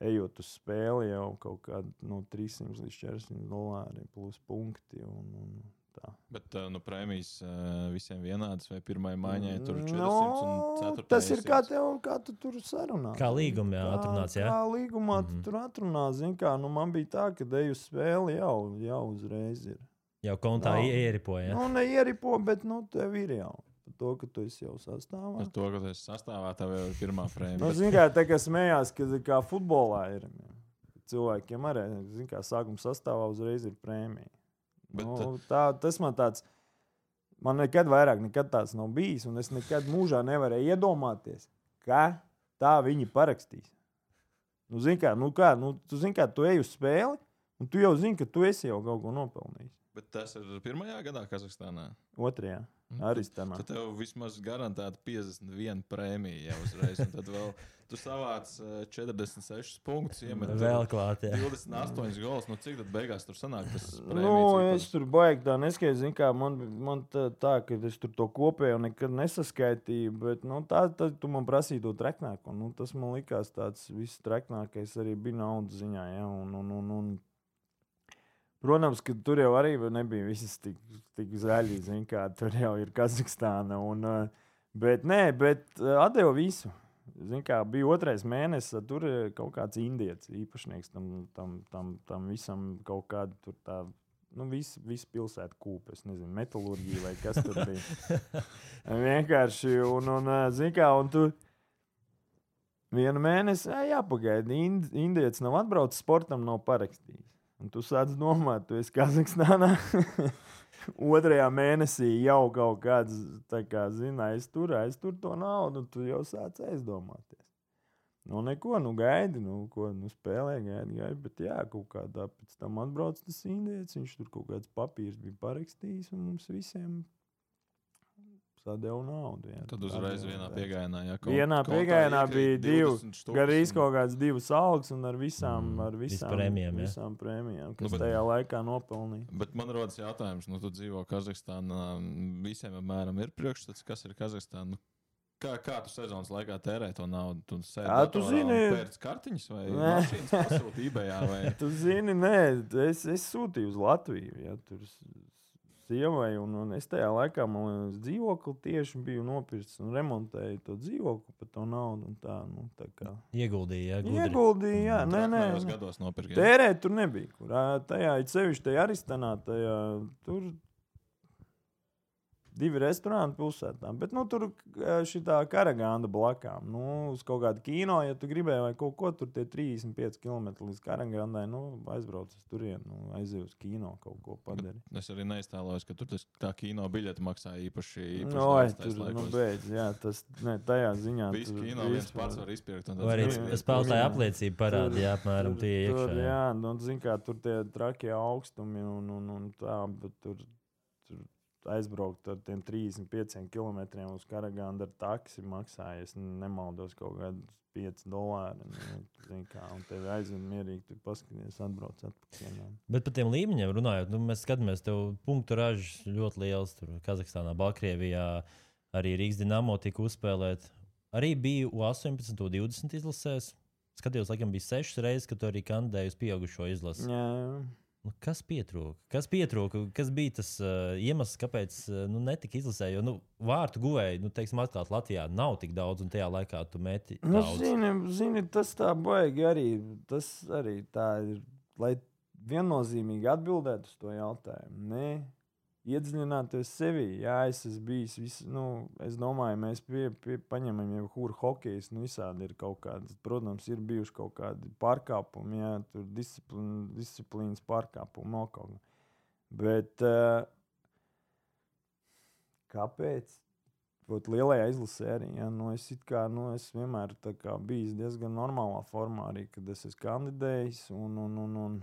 [SPEAKER 1] ejot uz spēli jau kaut kāda no 300 līdz 400 dolāri plus punkti. Un, un tā.
[SPEAKER 3] Bet uh, nu, prēmijas uh, visiem vienādas, vai pirmā maiņai tur 400
[SPEAKER 1] no, un 400? Tas ir kā, tev, kā tu tur sarunā.
[SPEAKER 2] Kā līgumā atrunāts, jā?
[SPEAKER 1] Kā līgumā mm -hmm. tu tur atrunā, zini kā, nu man bija tā, ka eju uz spēli jau, jau uzreiz ir.
[SPEAKER 2] Jau kontā ieripoja. Ja?
[SPEAKER 1] Nu, neieripo, bet nu tev ir jau to, ka tu esi jau sastāvā.
[SPEAKER 3] Ar to, ka tu esi sastāvā, tev jau ir pirmā frēma.
[SPEAKER 1] nu, Zini, kā tā kā smējās, ka kā futbolā ir. Cilvēkiem arī, zin, kā sākuma sastāvā uzreiz ir prēmija. Bet, nu, tā, tas man tāds, man nekad vairāk nekad tāds nav bijis, un es nekad mūžā nevarēju iedomāties, ka tā viņi parakstīs. Nu, zini, kā, nu, kā, nu, tu zini, kā tu ej uz spēli, un tu jau zini, ka tu esi jau kaut ko nopelnījis.
[SPEAKER 3] Bet tas ir pirmajā gadā Kazahstānā?
[SPEAKER 1] Otrajā. Arī tam.
[SPEAKER 3] Tad tev vismaz garantēta 51 prēmija jau uzreiz. Tad vēl tu savāc 46 eh, punktus, iemet
[SPEAKER 2] vēl klāt. Jā.
[SPEAKER 3] 28 gols. Nu, cik tad beigās tur sanāk?
[SPEAKER 1] Nu, es tur baigi tā neskaidroju. Kā man, man tā, tā, ka es tur to kopēju nekad nesaskaitīju. Bet nu, tā, tad tu man prasīji to treknāko. Nu, tas man likās tāds viss treknākais arī bija naudas ziņā. Ja? Un, un, un, un, Protams, ka tur jau arī nebija viss tik, tik zin, kā tur jau ir Kazahstāna. Un, eh, bet nē, bet eh, atdeva visu. Zin, kā, bija otrais mēnesis, tur ir kaut kāds indietis īpašnieks tam, tam, tam, tam visam kaut kāda tā nu, visi, visi pilsēta kūpa. Es nezinu, metālurģija vai kas tur bija. Vienkārši, un, un, kā, un tu vienu mēnesi, jāpagaida, Ind, indietis nav atbraucis sportam, nav parakstījis. Un tu sāc domāt, tu esi Kazahstānā. Otrajā mēnesī jau kaut kāds, kā, zina, aiztur, aiztur to naudu, tu jau sāc aizdomāties. Nu, neko, nu, gaidi, nu, ko, nu, spēlē, gaidi, gaidi. Bet, jā, kaut kādā pēc tam atbrauc tas indietis, viņš tur kaut kāds papīrs bija parakstījis, un mums visiem sadeva naudu. Jā.
[SPEAKER 3] Tad uzreiz vienā
[SPEAKER 1] jā.
[SPEAKER 3] piegājienā. Jā,
[SPEAKER 1] Vienā piegājienā bija divi, Gandrīz kaut kādas divas algas un ar visām,
[SPEAKER 2] Mm,
[SPEAKER 1] ar visām
[SPEAKER 2] prēmijām, jā.
[SPEAKER 1] visām prēmijām, kas
[SPEAKER 3] Nu, bet-
[SPEAKER 1] tajā laikā nopelnīja.
[SPEAKER 3] Bet man rodas jautājums, nu, tu dzīvo Kazahstānā. Visiem apmēram ir priekšstats, kas ir Kazahstāna. Nu, Kā, kā tu sezonas laikā tērē to naudu? Tu sēdi
[SPEAKER 1] Ā, tu zini-
[SPEAKER 3] un pērc kartiņas vai mašīnas pasūti eBayā vai
[SPEAKER 1] Tu zini, nē, es, es sūtīju uz Latviju. Ja, tur s- sievai, un, un es tajā laikā man liekas, dzīvokli tieši biju nopircis un remontēju to dzīvokli par to naudu. un Tā, nu, tā kā.
[SPEAKER 2] Ieguldīja, jā, gudri.
[SPEAKER 1] Ieguldīju, jā, nē, nē.
[SPEAKER 3] traknējos
[SPEAKER 1] nē.
[SPEAKER 3] gados nopirkt? jā?
[SPEAKER 1] Tērēt tur nebija. Kur, tajā ir sevišķi tajā Aristanā, tajā tur divi restorāni pilsētā. Bet nu, tur šī karagāna blakām. Nu, uz kaut kādu kino, ja tu gribēji vai kaut ko, tur tie 35 km līdz karagānai, nu, aizbrauc uz turieni, nu, aizej uz kino kaut ko padarīt.
[SPEAKER 3] Es arī neiztēlojos, ka tur tas, tā kino biļete maksā īpaši. īpaši
[SPEAKER 1] No,
[SPEAKER 3] tais
[SPEAKER 1] tur, nu,
[SPEAKER 3] laikos.
[SPEAKER 1] beidz, jā, tas, ne, tajā ziņā.
[SPEAKER 3] Visu
[SPEAKER 1] tur
[SPEAKER 3] kino viens
[SPEAKER 1] vispār-
[SPEAKER 3] pats var izpirkt.
[SPEAKER 2] Vai arī
[SPEAKER 3] viens-
[SPEAKER 2] spēlētāja
[SPEAKER 1] jā.
[SPEAKER 2] apliecība parādīja apmēram
[SPEAKER 1] tur-
[SPEAKER 2] tie
[SPEAKER 1] tur,
[SPEAKER 2] iekšā.
[SPEAKER 1] Jā, nu, zin, kā, tur tie trakie augstumi un, un, un tā, bet tur, tur aizbraukt ar tiem 35 km uz Karagānu ar taksi maksāja, es nemaldos, kaut kādus 5 dolāri. Nu, zin kā, un tev aizvien mierīgi, tu paskaties, atbrauc atpakaļ.
[SPEAKER 2] Bet par tiem līmeņiem runājot, nu, mēs skatāmies, tev punktu ražas ļoti liels. Tur Kazahstānā, Baltkrievijā, arī Rīgas dīnāmo tika uzspēlēt. Arī bija U18, U20 izlasēs. Skatījos, laikam, bija sešas reizes, kad tu arī kandidēji uz pieaugušo izlasi.
[SPEAKER 1] Jā,
[SPEAKER 2] Nu, kas pietrūka? Kas pietrūka? Kas bija tas uh, iemesls, kāpēc uh, nu, netika izlasēts? Jo nu, vārtu guvēji, nu, teiksim, atklāt, Latvijā nav tik daudz, un tajā laikā tu meti
[SPEAKER 1] Nu, zini, zini, tas tā baigi arī. Tas arī tā ir. Lai viennozīmīgi atbildētu uz to jautājumu. Nē, iedziļināties sevi. Jā, es esmu bijis. Vis, nu, es domāju, mēs pie, pie, paņemam jau kuru hokeju. Nu, visādi ir kaut kādi. Protams, ir bijuši kaut kādi pārkāpumi, jā, tur disciplīna, disciplīnas pārkāpumi, no kaut kā. Bet uh, kāpēc? Būt lielajā izlasē arī. Ja? Nu, es, kā, nu, es vienmēr biju diezgan normālā formā, arī kad es esmu kandidējis. Un, un, un, un,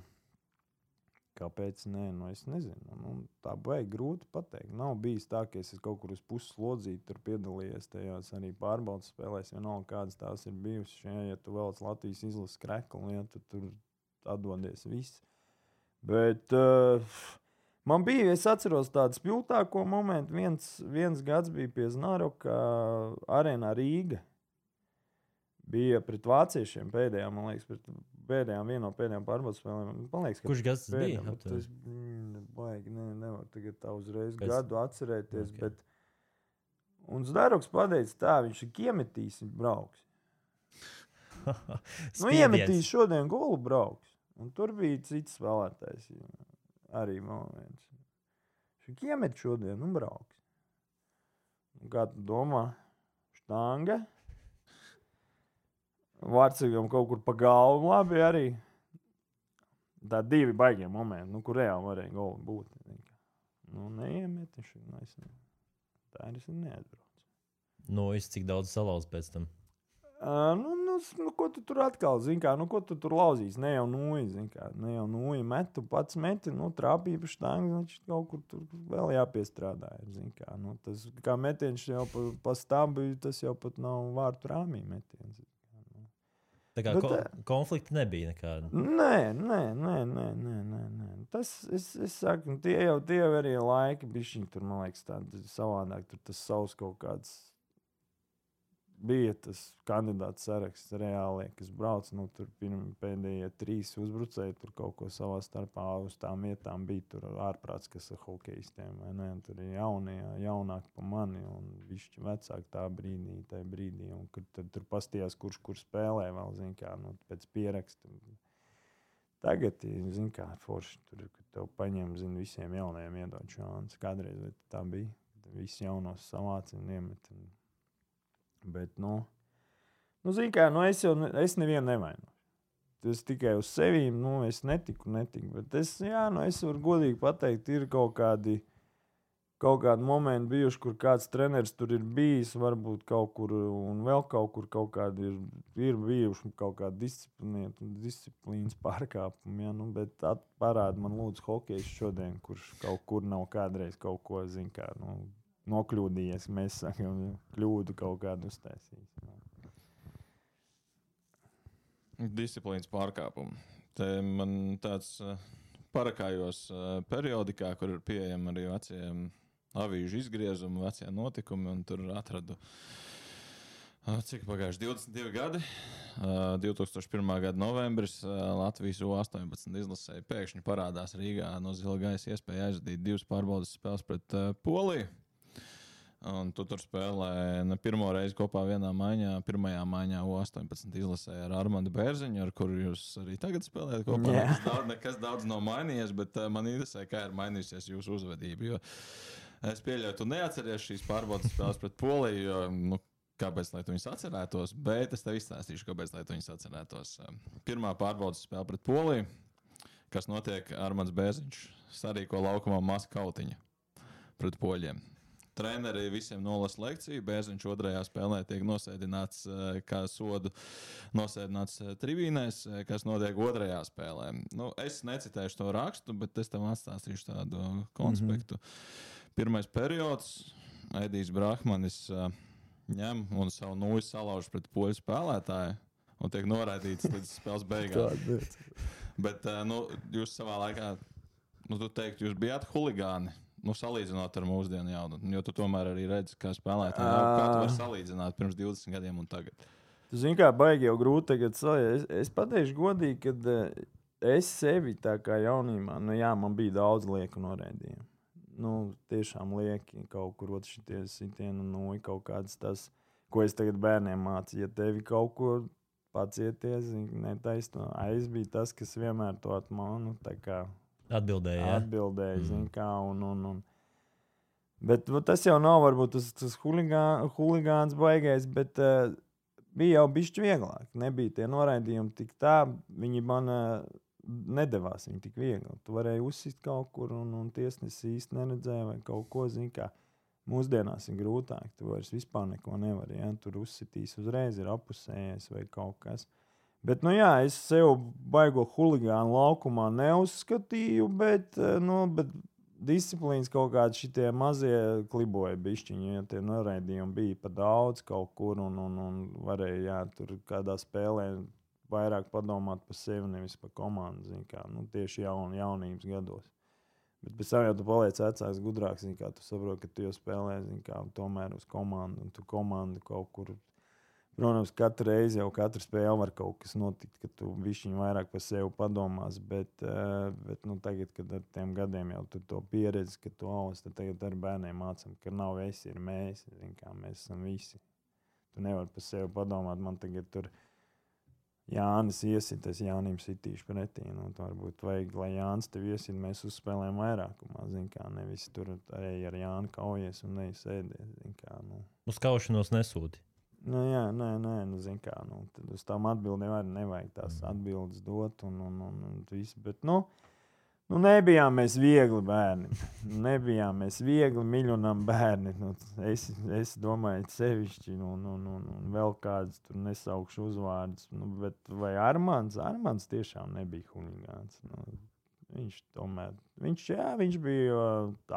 [SPEAKER 1] kāpēc? Nē, nu, es nezinu. Nu, tā baigi grūti pateikt. Nav bijis tā, ka es kaut kur uz puses slodzīti, tur piedalījies tajās arī pārbaudas spēlēs. Vienalga, kādas tās ir bijušas. Ja, ja tu vēlaties Latvijas izlases kreklu, ja, tad tur atdodies viss. Bet uh, man bija, es atceros tādu spilgtāko momentu. Viens, viens gads bija pie Znaroka arēnā Rīga. Bija pret vāciešiem pēdējā, man liekas, pret pēdējām, viena no pēdējām pārbaudas spēlēm. Man liekas, ka
[SPEAKER 2] Kurš gads tas bija?
[SPEAKER 1] bet Tas mm, baigi, ne, nevar tagad tā uzreiz
[SPEAKER 2] Pēc-
[SPEAKER 1] gadu atcerēties.
[SPEAKER 2] Ok.
[SPEAKER 1] Okay. Bet, un Znaroks pateica tā, viņš ir iemetīs, brauks. Nu, iemetīs šodien golu brauks. Un tur bija cits spēlētājs. Arī viens. Viņš iemet šodien un brauks. Un kā tu domā? Štanga. Vārtsīgam kaut kur pa galvu labi arī. Tā divi baigie momenti, nu, kur reāli varēja golu būt. Nu, neiemet viņš. Nu, es ne... Tā ir es neatbraucu.
[SPEAKER 2] Nu, es cik daudz salauz pēc tam.
[SPEAKER 1] Uh, nu, nu, nu, ko tu tur atkal zini? Kā, nu, ko tu tur lauzīsi? Ne jau nūji, zini, kā, ne jau nūji met, tu pats meti, nu, trāpīja pa štāngu, viņš kaut kur tur vēl jāpiestrādā. ir, zini, Kā, nu, tas, kā metiens jau pa, pa stābu, tas jau pat nav vārtu rāmī metiens.
[SPEAKER 2] Tā kā
[SPEAKER 1] Nu,
[SPEAKER 2] ko, konflikta nebija nekāda.
[SPEAKER 1] Nē, nē, nē, nē, nē, nē, nē. Tas, es, es saku, tie jau tie arī laiki, bija tur, man liekas, tādi savādāk. Tur tas savs kaut kāds bija tas kandidāts saraksts reāli, kas brauc. Nu, tur pirm, pēdējie trīs uzbrucēji tur kaut ko savā starpā uz tām vietām bija. Tur ārprāts, kas ar hokeistiem. ne, Tur ir jaunie, jaunāki par mani un viņš vecāki tā brīdī, tajā brīdī. Un, kad, tad tur pastījās, kurš kur spēlē vēl, zin, kā, nu, pēc pieraksta. Tagad, zin, kā forši tur, kad tev paņem, zin, visiem jaunajiem iedod šāns. Kādreiz tā bija. Visi jaunos savāc un iemet. Un... Bet, nu, nu zin, kā, nu es jau ne- es nevienu nevainu. Tas tikai uz sevi, nu, es netiku, netiku. Bet es, jā, nu, es varu godīgi pateikt, ir kaut kādi, kaut kādi momenti bijuši, kur kāds treneris tur ir bijis, varbūt kaut kur, un vēl kaut kur kaut kādi ir, ir bijuši kaut kādi disciplīnas pārkāpumi. Ja, nu, bet parāda man, lūdzu, hokejs šodien, kurš kaut kur nav kādreiz kaut ko, zin, kā, nu, nokļūdījies. Mēs sakām, kļūdu kaut kādu uztaisījis.
[SPEAKER 3] Disciplīnas pārkāpumu. Te man tāds uh, parakājos uh, periodikā, kur ir pieejami arī vecie mm, avīžu izgriezumi, vecie notikumi, un tur atradu. uh, Cik pagājuši 22 gadi, uh, 2001. gada novembris, Latvijas U-18 izlasē pēkšņi parādās Rīgā no zila gaisa iespēja aizvadīt divas pārbaudas spēles pret Poliju. Un tu tur spēlē ne pirmo reizi kopā vienā maiņā. Pirmajā maiņā U-18 izlasē ar Armānu Bērziņu, ar kuru jūs arī tagad spēlējat kopā.
[SPEAKER 1] Jā.
[SPEAKER 3] Nekas daudz, nekas daudz nav mainījies, bet uh, man interesē, kā ir mainījusies jūsu uzvedība. Jo es pieļauju, tu neatceries šīs pārbaudas spēles pret Poliju. Jo, nu, Kāpēc lai tu viņus atcerētos? Bet es tev izstāstīšu, kāpēc lai tu viņus atcerētos. Pirmā pārbaudas spēle pret Poliju, kas notiek Armāns Bērziņš, sarīko laukumā masu kautiņu pret poļiem. Treneri visiem nolasa lekciju. Bērziņš otrajā spēlē tiek nosēdināts eh, kā sodu, nosēdināts eh, tribīnēs, eh, kas notiek otrajā spēlē. Nu, es necitēšu to rakstu, bet es tam atstāstīšu tādu konspektu. Mm -hmm. Pirmais periods - Edijs Brahmanis ņem un savu nūju salauž pret poļu spēlētāju. Un tiek noraidīts līdz spēles beigām. Bet nu, jūs savā laikā, nu, tu teikt, jūs bijāt huligāni. Nu, salīdzinot ar mūsdienu jaunatni, jo tu tomēr arī redzi, kā spēlētāji tu vari salīdzināt pirms 20 gadiem un tagad.
[SPEAKER 1] Tu zini, kā baigi jau grūti tagad salīdzināt. Es, es pateikšu godīgi, ka es sevi tā kā jaunībā, nu jā, man bija daudz lieku noraidījumu. Nu, tiešām lieki kaut kur otrs šitie sitieni, nu, kaut kāds tas, ko es tagad bērniem mācīju. Ja tevi kaut ko pacieties, netaisno, es biju tas, kas vienmēr to atmanu, tā
[SPEAKER 2] Ja?
[SPEAKER 1] atbildēja,
[SPEAKER 2] Mhm.
[SPEAKER 1] mm. kā. Un, un, un. Bet nu, tas jau nav varbūt tas, tas huligā, huligāns baigais, bet uh, bija jau bišķi vieglāk. Nebija tie noraidījumi tik tā, viņi man uh, nedavās viņi tik viegli. Tu varēji uzsist kaut kur, un, un tiesnesis īsti neredzēja, vai kaut ko zina. Mūsdienās ir grūtāk, tu vairs vispār neko nevari. Ja? Tur uzsitīs uzreiz, ir apusējies vai kaut kas. Bet, nu, jā, es sev baigo huligānu laukumā neuzskatīju, bet, eh, nu, bet disciplīnas kaut kādi šitie mazie kliboja bišķiņi, ja tie noraidījumi bija pa daudz kaut kur, un, un, un varēja, jā, tur kādā spēlē vairāk padomāt par sevi, nevis par komandu, kā, nu, tieši jaun, jaunības gados. Bet pēc tam jau tu paliec vecāks, gudrāks, kā, tu saproti, ka tu jau spēlē, kā, tomēr uz komandu, un tu komandu kaut kur Protams, katru reizi jau katra spēle var kaut kas notikt, ka tu višķiņu vairāk par sevi padomās. Bet, eh, bet nu, tagad, kad ar tiem gadiem jau tu to pieredzi, ka tu augs, tad tagad ar bērniem mācām, ka nav es, ir mēs. Zin, kā, mēs esam visi. Tu nevari par sevi padomāt, man tagad tur Jānis iesit, es Jānim sitīšu pretī. Nu, varbūt vajag, lai Jānis tev iesit, mēs uzspēlējam vairākumā. Zin, kā, nevis tur arī ar Jānu kaujies un neizsēdies. Kā, nu.
[SPEAKER 2] Uz kaušanos nesūti.
[SPEAKER 1] Nu, jā, nē, nē, nu, zin kā, nu, tad uz tām atbildēm arī nevajag tās atbildes dot. Un, un, un, un visu, bet, nu, nu, nebijām mēs viegli bērni. Nebijām mēs viegli miljonam bērni. Nu, es, es domāju, sevišķi, nu, nu, nu, nu, vēl kāds tur nesaukšu uzvārdus. Nu, bet vai Armāns? Armāns tiešām nebija huligāns. Nu, viņš tomēr, viņš, jā, viņš bija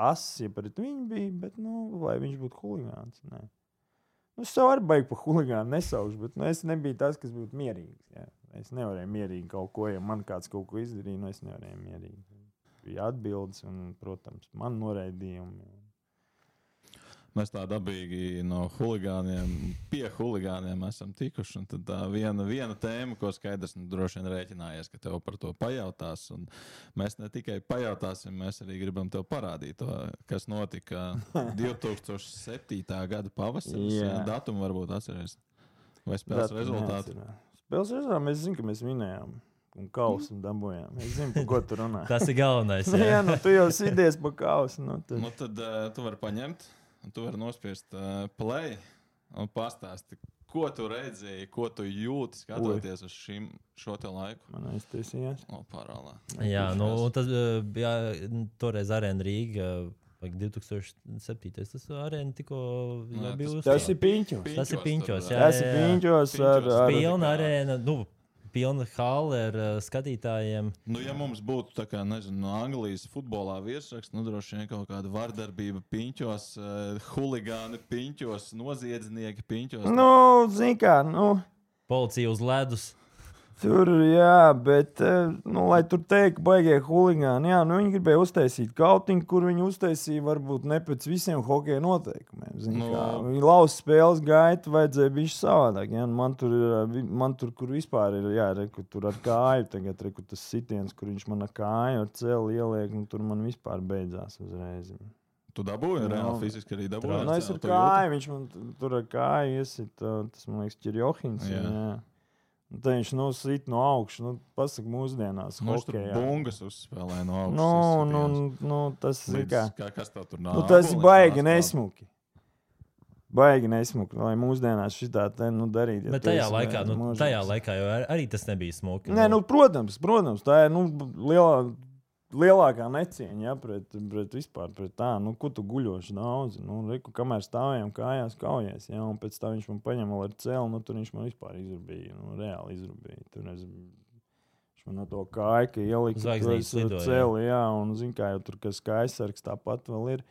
[SPEAKER 1] asis, ja pret viņu bija, bet, nu, vai viņš būtu huligāns? Nē. Nu, es jau arī baigi par huligānu nesaucu, bet nu, es nebiju tas, kas būtu mierīgs. Jā. Es nevarēju mierīgi kaut ko, ja man kāds kaut ko izdarīja, nu es nevarēju mierīgi. Bija atbildes, un, protams, man noraidījumi.
[SPEAKER 3] Mēs tā dabīgi no huligāniem pie huligāniem esam tikuši. un Tad tā viena, viena tēma, ko skaidrs, nu, droši vien rēķinājies, ka tev par to pajautās. un Mēs ne tikai pajautāsim, mēs arī gribam tev parādīt, to, kas notika 2007. gada pavasarī.
[SPEAKER 1] Jā.
[SPEAKER 3] Datumu varbūt atceries. Vai spēles
[SPEAKER 1] neatcerās. Spēles rezultāti mēs zinām, ka mēs vinējām. un kausu dabūjām. Es zinu, par ko tu runā.
[SPEAKER 2] Tas ir galvenais.
[SPEAKER 1] Jā,
[SPEAKER 2] Jā.
[SPEAKER 1] nu tu jau sidies pa kausu. Nu, tad...
[SPEAKER 3] Nu, tad uh, tu vari paņemt, un tu vari nospiest uh, play un pastāstīt, ko tu redzēji, ko tu jūti, skatoties uz šim, šo te laiku.
[SPEAKER 1] Man aiztaisījās.
[SPEAKER 3] O, parālā.
[SPEAKER 2] Jā, nu, un tas jā, toreiz arēna Rīga. vai 2007. Tas arēna tikko bija
[SPEAKER 3] tas-
[SPEAKER 1] Tas ir piņķis.
[SPEAKER 2] Tas ir piņķos,
[SPEAKER 3] tur,
[SPEAKER 2] jā.
[SPEAKER 1] Tas ir piņķos ar,
[SPEAKER 3] Piņķos.
[SPEAKER 1] ar
[SPEAKER 2] Pilna arēna, nu, pilna hale ar uh, skatītājiem.
[SPEAKER 3] Nu, ja mums būtu tā kā, nezinu, no Anglijas futbolā virsraksts, nu, droši vien kaut kāda vardarbība piņķos, uh, huligāni piņķos, noziedznieki piņķos.
[SPEAKER 1] Nu, zini kā, nu.
[SPEAKER 2] Policija uz ledus.
[SPEAKER 1] Tur, jā, bet, eh, nu, lai tur teiktu, baigie huligāni, jā, nu, viņi gribēja uztaisīt kautiņu, kur viņi uztaisīja varbūt ne pēc visiem hokeja noteikumiem.
[SPEAKER 3] Nu.
[SPEAKER 1] Nu, viņi lauza spēles gaitu, vajadzēja būt savādāk. Jā, un man tur, ir, eh, man tur, kur vispār ir, jā, re, kur tur ar kāju, tagad re, kur tas sitiens, kur viņš man ar kāju ar celi ieliek, un tur man vispār beidzās uzreiz.
[SPEAKER 3] Tu dabūji,
[SPEAKER 1] Nu,
[SPEAKER 3] reāli fiziski arī dabūji.
[SPEAKER 1] Nu, es ar kāju, viņš man tur ar kāju iesit, tas man liekas, Čirjohins.
[SPEAKER 3] Jā.
[SPEAKER 1] Jā. Jā. Un Tad viņš nu sit no augšas, nu, pasaka, mūsdienās.
[SPEAKER 3] Nu,
[SPEAKER 1] hokejā.
[SPEAKER 3] bungas uzspēlēja no augšas.
[SPEAKER 1] Nu,
[SPEAKER 3] izsitiens.
[SPEAKER 1] nu, nu, tas ir kā.
[SPEAKER 3] kā, kas tev tur nāk?
[SPEAKER 1] Nu, tas ir baigi nesmuki. Baigi nesmuki, lai mūsdienās šitā te nu, darītu. ja
[SPEAKER 2] Bet tajā
[SPEAKER 1] esi
[SPEAKER 2] laikā, nu,
[SPEAKER 1] mūžīgs.
[SPEAKER 2] tajā laikā jau ar, arī tas nebija smuki.
[SPEAKER 1] Nē, nu, protams, protams, tā ir nu, lielā, lielākā necieņa ja, pret, pret vispār pret tā, nu, ko tu guļoši daudz. Nu, reku, kamēr stāvējām kājās, kaujies, ja, un pēc tam viņš man paņēma ar cēlu, nu, tur viņš man vispār izrubīja, nu, reāli izrubīja. Tur es, viņš man no to kāju, ka ielika
[SPEAKER 2] Zvaigznītes
[SPEAKER 1] to
[SPEAKER 2] lidoja, jā.
[SPEAKER 1] cēli, jā, un, zin kā, jau tur, kas skaisargs tāpat vēl ir.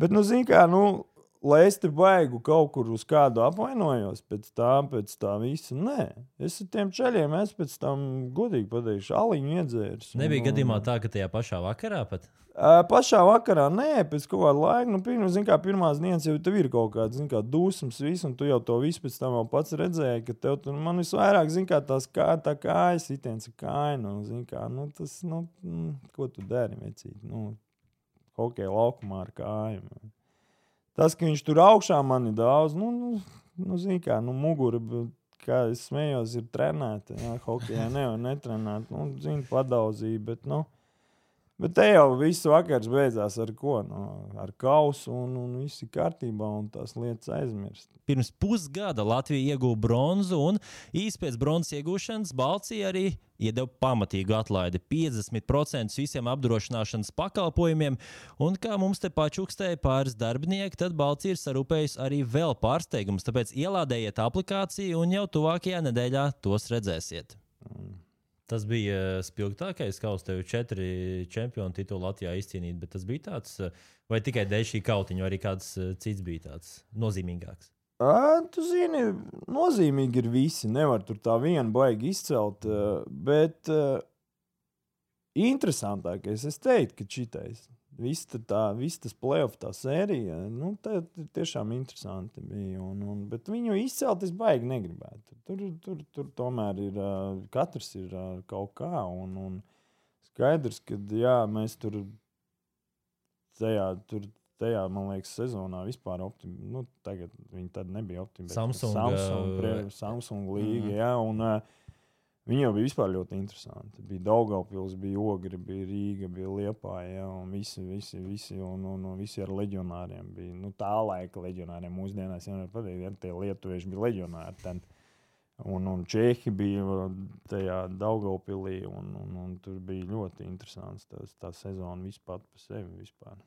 [SPEAKER 1] Bet, nu, zin kā, nu, lai es te baigu kaut kur uz kādu apvainojos pēc tā, pēc tā visa. Nē, es ar tiem ceļiem, es pēc tam godīgi pateikšu, aliņu iedzēru.
[SPEAKER 2] Nebija gadījumā tā, ka tajā pašā vakarā pat.
[SPEAKER 1] Ā, Pašā vakarā, nē, pēc kaut kāda laika, nu, pirmā, zin, kā, pirmās dienas jau ir kaut kāda kā, dusmas, viss, un tu jau to visu pēc tam pats redzēji, ka tev tur man visvairāk, zin, kā tās kā, tā kājas, sitiens ar kāju, nu, zin, kā, nu, tas, nu, mm, ko tu dari, vecīt, nu, hokeja laukumā ar kājām. Tas, ka viņš tur augšā man ir daudz, nu, nu, nu zin, kā, nu, mugura, kā es smējos, ir trenēta, jā, hokejā nevar netrenēt, nu, zin, padauzīja, bet, nu, Bet te jau viss vakars beidzās ar ko? Nu, ar kausu, un, un viss ir kārtībā, un tās lietas aizmirst.
[SPEAKER 2] Pirms pusgada Latvija ieguva bronzu, un īsi pēc bronzas iegūšanas Balcija arī iedeva pamatīgu atlaidi - 50% visiem apdrošināšanas pakalpojumiem. Un kā mums te pačukstēja pāris darbinieki, tad Balcija ir sarūpējusi arī vēl pārsteigumus. Tāpēc ielādējiet aplikāciju, un jau tuvākajā nedēļā tos redzēsiet. Tas bija spilgtākais kausa. Tev četri čempionu tituli Latvijā izcīnīti, bet tas bija tāds, eh, vai tikai dēļ šī kautiņa, vai arī kāds eh, cits bija tāds nozīmīgāks.
[SPEAKER 1] Ā, Tu zini, nozīmīgi ir visi. Nevar tur tā viena baigi izcelt. Bet interesantākais, es teiktu, ka šitais. Viss tā, viss tas playoff, tā sērija, nu, tā tiešām interesanti bija. Un, un, bet viņu izcelt es baigi negribētu. Tur, tur, tur tomēr ir katrs ir kaut kā. Un, un skaidrs, ka jā, mēs tur tajā, tur, tajā, man liekas, sezonā vispār optimistiski. Nu, tagad viņi tad nebija optimistiski.
[SPEAKER 2] Samsung,
[SPEAKER 1] Samsung, pre, Samsung līga,
[SPEAKER 3] Mhm.
[SPEAKER 1] jā. Un, ā, Viņi jau bija vispār ļoti interesanti. Bija Daugaupils, bija Ogri, bija Rīga, bija Liepāja, ja, un visi, visi, visi, un, un, un visi ar leģionāriem. Bija, nu, tā laika leģionāriem mūsdienās jau nepatīk, ja tie lietuvieši bija leģionāri. Ten. Un, un Čehi bija tajā Daugaupilī, un, un, un tur bija ļoti interesants tas, tā sezona vispār par sevi. Vispār.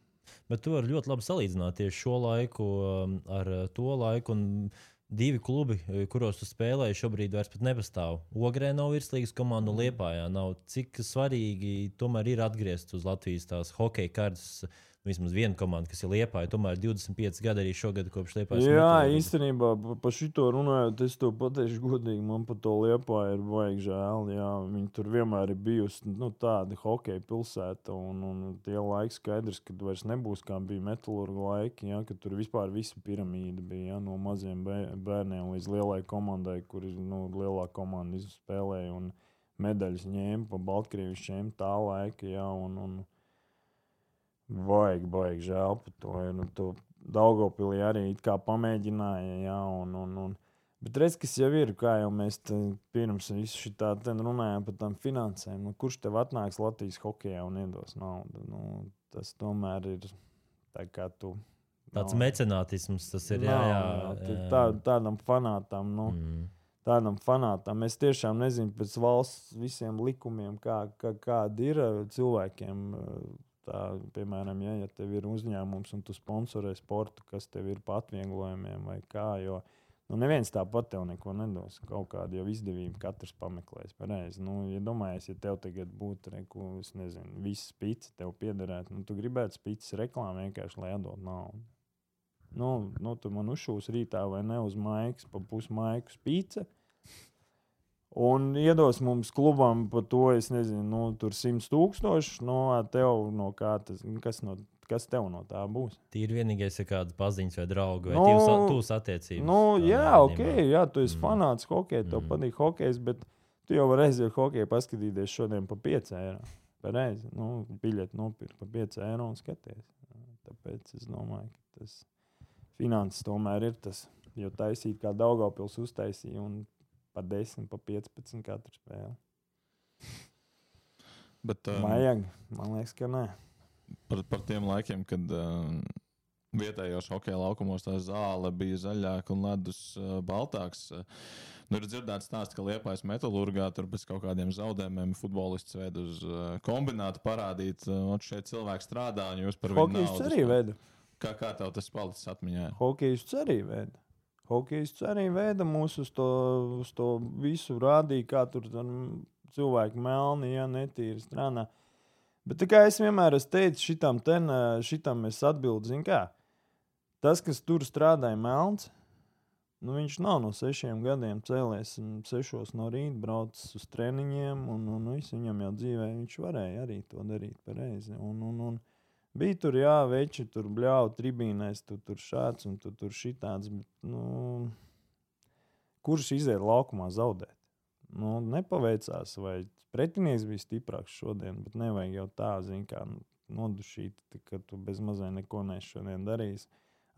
[SPEAKER 2] Bet tu vari ļoti labi salīdzināt tieši šo laiku um, ar to laiku. Un divi klubi, eh, kuros tu spēlēji, šobrīd vairs nepastāv. Ogrē nav virslīgas komandu, un Liepājā nav. Cik svarīgi tomēr ir atgriezties uz Latvijas tās hokeja kartes. Vismaz viena komanda, kas ir Liepāja, tomēr 25 gadi arī šogad kopš Liepājas.
[SPEAKER 1] Jā,
[SPEAKER 2] metodoloģijas.
[SPEAKER 1] īstenībā pa- par šito runājot, es to pateikšu godīgi. Man par to liepā ir baigi žēl. Jā, viņi tur vienmēr ir bijusi nu, tāda hokeja pilsēta. Un, un tie laiki skaidrs, ka vairs nebūs kā bija metālurga laiki. Jā, kad tur vispār visa piramīda bija jā, no maziem bē- bērniem līdz lielai komandai, kur nu, lielā komanda izspēlēja un medaļas ņēma pa Baltkrievijas čempionu tā laika. Jā, un, un, Baigi, baigi žēl par to. Ja, nu, to Daugopilī arī it kā pamēģināja. Jā, un, un, un, Bet redz, kas jau ir, kā jau mēs te pirms visu šī tā runājām par tām finansēm. Nu, kurš tev atnāks Latvijas hokeja un iedos naudu? Nu, tas tomēr ir tā kā tu.
[SPEAKER 2] Tāds
[SPEAKER 1] nav-
[SPEAKER 2] mecenātisms tas ir. Jā, jā, jā.
[SPEAKER 1] Tā, tādam fanātam. Nu,
[SPEAKER 2] Mm.
[SPEAKER 1] tādam fanātam. Es tiešām nezinu pēc valsts visiem likumiem, kā, kā, kāda ir cilvēkiem. Tā, piemēram, ja, ja tev ir uzņēmums un tu sponsorē sportu, kas tev ir pa atvieglojumiem vai kā. Jo, nu, neviens tāpat tev neko nedos. Kaut kāda jau izdevība katrs pameklēs. Pareizi. Nu, ja domājies, ja tev tagad būtu, reku, es nezinu, viss spīts tev piederētu, nu, tu gribētu spīts reklāmu vienkārši, lai atdot naudu. Nu, nu, tu man uzšūs rītā vai ne uz maigas, pa pusmaigu spīdzi. Un iedos mums klubam par to, es nezinu, nu, tur 100 tūkstoši. No tev, no kā tas, kas, no, kas tev no tā būs?
[SPEAKER 2] Tīri vienīgais ir kāds paziņas vai draugs vai
[SPEAKER 1] Nu,
[SPEAKER 2] tuvs attiecības.
[SPEAKER 1] Nu, jā,
[SPEAKER 2] gadījumā.
[SPEAKER 1] ok, jā, tu esi
[SPEAKER 2] Mm.
[SPEAKER 1] fanāts hokeja, tev
[SPEAKER 2] Mm.
[SPEAKER 1] patīk hokejs, bet tu jau vari aiziet hokeju paskatīties šodien par 5 eiro. Pareizi, nu, biļeti nopirkt par 5 eiro un skaties. Tāpēc es domāju, ka tas finanses tomēr ir tas, jo taisīt kā Daugavpils uztaisīja un pa 10, pa 15 katru spēli.
[SPEAKER 3] Bet, um,
[SPEAKER 1] Vajag, man liekas, ka nē.
[SPEAKER 3] par, par tiem laikiem, kad um, vietējos hokeja laukumos tā zāle bija zaļāka un ledus uh, baltāks. Uh, nu, ir dzirdēts stāsts, ka Liepais metālurgā tur pēc kaut kādiem zaudējumiem futbolists ved uz uh, kombinātu parādīt, uh, un šeit cilvēki strādā, un jūs par viņu naudu
[SPEAKER 1] arī veda.
[SPEAKER 3] Kā, kā tev tas palicis atmiņā?
[SPEAKER 1] Hokejists arī veda. Hokejists arī veda mūs uz to, uz to visu, rādīja, kā tur cilvēki melni, ja netīri strādā. Bet kā es vienmēr esmu teicis, šitam, ten, šitam es atbildu, zinu, kā. Tas, kas tur strādāja melns, nu, viņš nav no sešiem gadiem cēlies un sešos no rīta braucis uz treniņiem, un, un viss viņam jau dzīvē viņš varēja arī to darīt pareizi. Un, un, un, Bija tur, jā, veči tur bļauj, tribīnēs, tu tur šāds un tu tur šitāds. Bet, nu, kurš iziet laukumā zaudēt? Nu, nepaveicās, vai pretinieks bija stiprāks šodien, bet nevajag jau tā, zin, kā nodušīt, ka tu bez mazai neko neesi šodien darījis.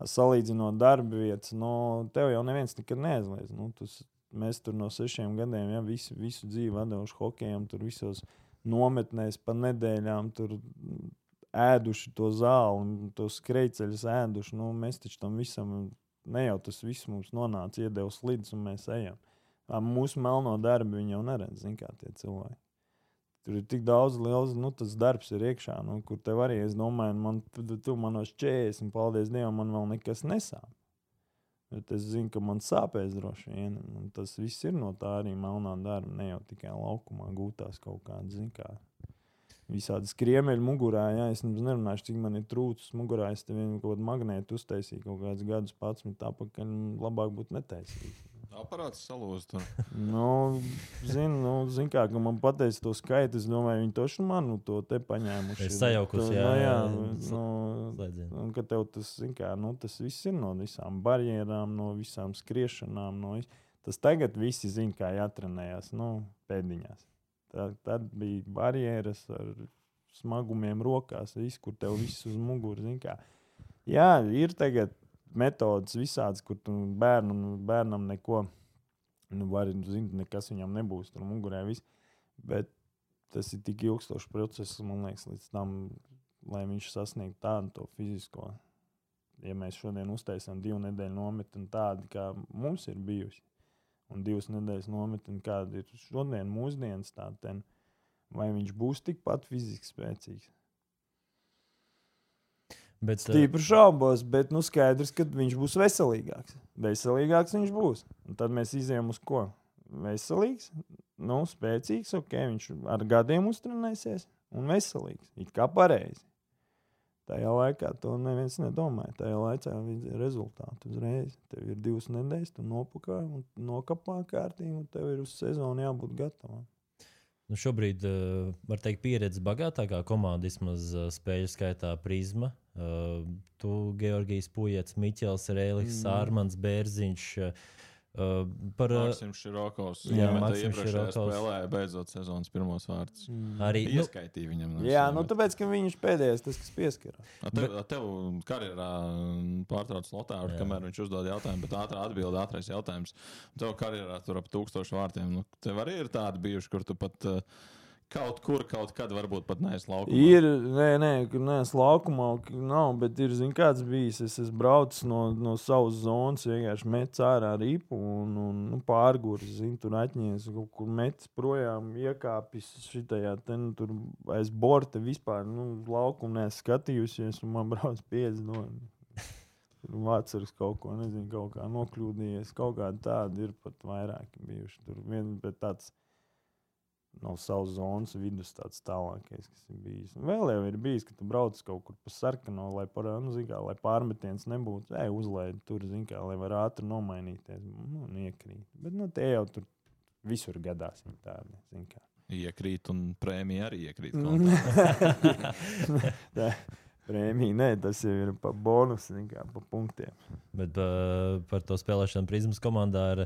[SPEAKER 1] Salīdzinot darba vietas, nu, tev jau neviens nekad neaizliedz. Nu, tu, s- mēs tur no sešiem gadiem ja, visu, visu dzīvi vadījuši hokejam, tur visos nometnēs pa nedēļām. Tur, ēduši to zāli un tos skrejceļus ēduši. Nu, mēs taču tam visam, ne jau tas viss mums nonāca, iedevis līdzi, un mēs ejam. Ā, Mūsu melno darbu viņi jau neredz, zin, kā tie cilvēki. Tur ir tik daudz liels, nu, tas darbs ir iekšā, nu, kur tev arī, es domāju, man, tu, tu manos 40, paldies Dievam, man vēl nekas nesāp. Bet es zinu, ka man sāpēs droši vien. un Tas viss ir no tā arī melnā darba, ne jau tikai laukumā gūtās kaut kādas, zin, kā visādi skriemeļi mugurā. Jā, es nemaz nerunāšu, cik man ir trūcis mugurā. Es tev vienu kaut kādu magnētu uztaisīju kaut kādus gadus pats, bet tāpat, ka nu, labāk būtu netaisīt.
[SPEAKER 3] Aparāts salūst.
[SPEAKER 1] Nu, zinu, nu, zin kā, ka man pateica to skaitu. Es domāju, viņi toši manu to te paņēmuši.
[SPEAKER 2] Es sajaukus, jā,
[SPEAKER 1] nu, jā,
[SPEAKER 2] jā,
[SPEAKER 1] nu,
[SPEAKER 2] slēdzienu.
[SPEAKER 1] un ka tev tas, zin kā, nu, tas viss ir no visām barjerām, no visām skriešanām. No vis... Tas tagad visi zina, kā jātrenējas nu, pēdiņās. Tā, tad bija barjeras ar smagumiem rokās, viss, kur tev viss uz muguras. Jā, ir tagad metodas visādas, kur tu bērnu, bērnam neko, nu, vari zināt, nekas viņam nebūs tur mugurē. Viss. Bet tas ir tik ilgstošs process, man liekas, līdz tam, lai viņš sasniegtu tādu fizisko. Ja mēs šodien uztaisām divu nedēļu nometni tādu, kā mums ir bijusi, un divas nedēļas nometni, kāda ir šodien, mūsdienas tā, vai viņš būs tikpat fiziski spēcīgs?
[SPEAKER 2] Bet, uh,
[SPEAKER 1] Tīpaši šaubos, bet nu skaidrs, ka viņš būs veselīgāks. Veselīgāks viņš būs. Un tad mēs izējām uz ko? Veselīgs, nu, spēcīgs, ok, viņš ar gadiem uztrenēsies un veselīgs. It kā pareizi. Tajā laikā to neviens nedomāja. Tajā laikā bija rezultāti uzreiz. Tev ir divas nedēļas, tu nopakaļ un nokapā kārtīgi, un tev ir uz sezonu jābūt gatavam.
[SPEAKER 2] Nu šobrīd, uh, var teikt, pieredze bagātākā komanda, vismaz uh, spēļu skaitā Prisma. Uh, tu, Georgijs Pujets, Miķels, Rēlis,
[SPEAKER 1] Mm.
[SPEAKER 2] Armāns Bērziņš. Uh, Uh, par,
[SPEAKER 3] Maksims Širokovs.
[SPEAKER 2] Jā,
[SPEAKER 3] Jā,
[SPEAKER 2] Maksims
[SPEAKER 3] iepriekšējā
[SPEAKER 2] Širokovs.
[SPEAKER 3] spēlē beidzot sezonas pirmos vārdus.
[SPEAKER 2] arī nu,
[SPEAKER 3] Ieskaitīja viņam. no
[SPEAKER 1] Jā, nu
[SPEAKER 3] bet-
[SPEAKER 1] tāpēc, ka viņš pēdējais, tas, kas pieskarās.
[SPEAKER 3] A Tev, a tev karjerā pārtrauc Lotāru, kamēr viņš uzdod jautājumu, bet ātrā atbilde, ātrais jautājums. Tev karjerā tur ap tūkstošu vārtiem. Nu, tev arī ir tādi bijuši, kur tu pat uh, kaut kur, kaut kad varbūt pat neesi laukumā.
[SPEAKER 1] Ir, nē, nē, neesmu laukumā, nav, bet ir, zin, kāds bijis. Es esmu braucis no, no savas zonas, vienkārši metis ārā ripu un, un nu, pārgūris, zin, tur atņēmis, kaut kur metis projām, iekāpis šitajā, te, nu, tur aiz borta vispār, nu, laukumu neesmu skatījusies, un man brauc pieci no. Vācis kaut ko, nezinu, kaut kā nokļūdījies. Kaut kāda tāda ir pat vairāki bijuši. Tur vien, bet tāds no savas zonas vidus tāds tālākais, kas ir bijis. Un vēl jau ir bijis, ka tu brauc kaut kur pa sarkano, lai, par, nu, kā, lai pārmetiens nebūtu. Ej, uzlaid tur, zin kā, lai var ātri nomainīties. Nu, un iekrīt. Bet nu, tie jau tur visur gadās viņi tādi.
[SPEAKER 3] Iekrīt, un prēmija arī iekrīt.
[SPEAKER 1] Tā Prēmija, nē, tas jau ir pa bonusu, zin kā, pa punktiem.
[SPEAKER 2] Bet uh, par to spēlēšanu prizmas komandā ar,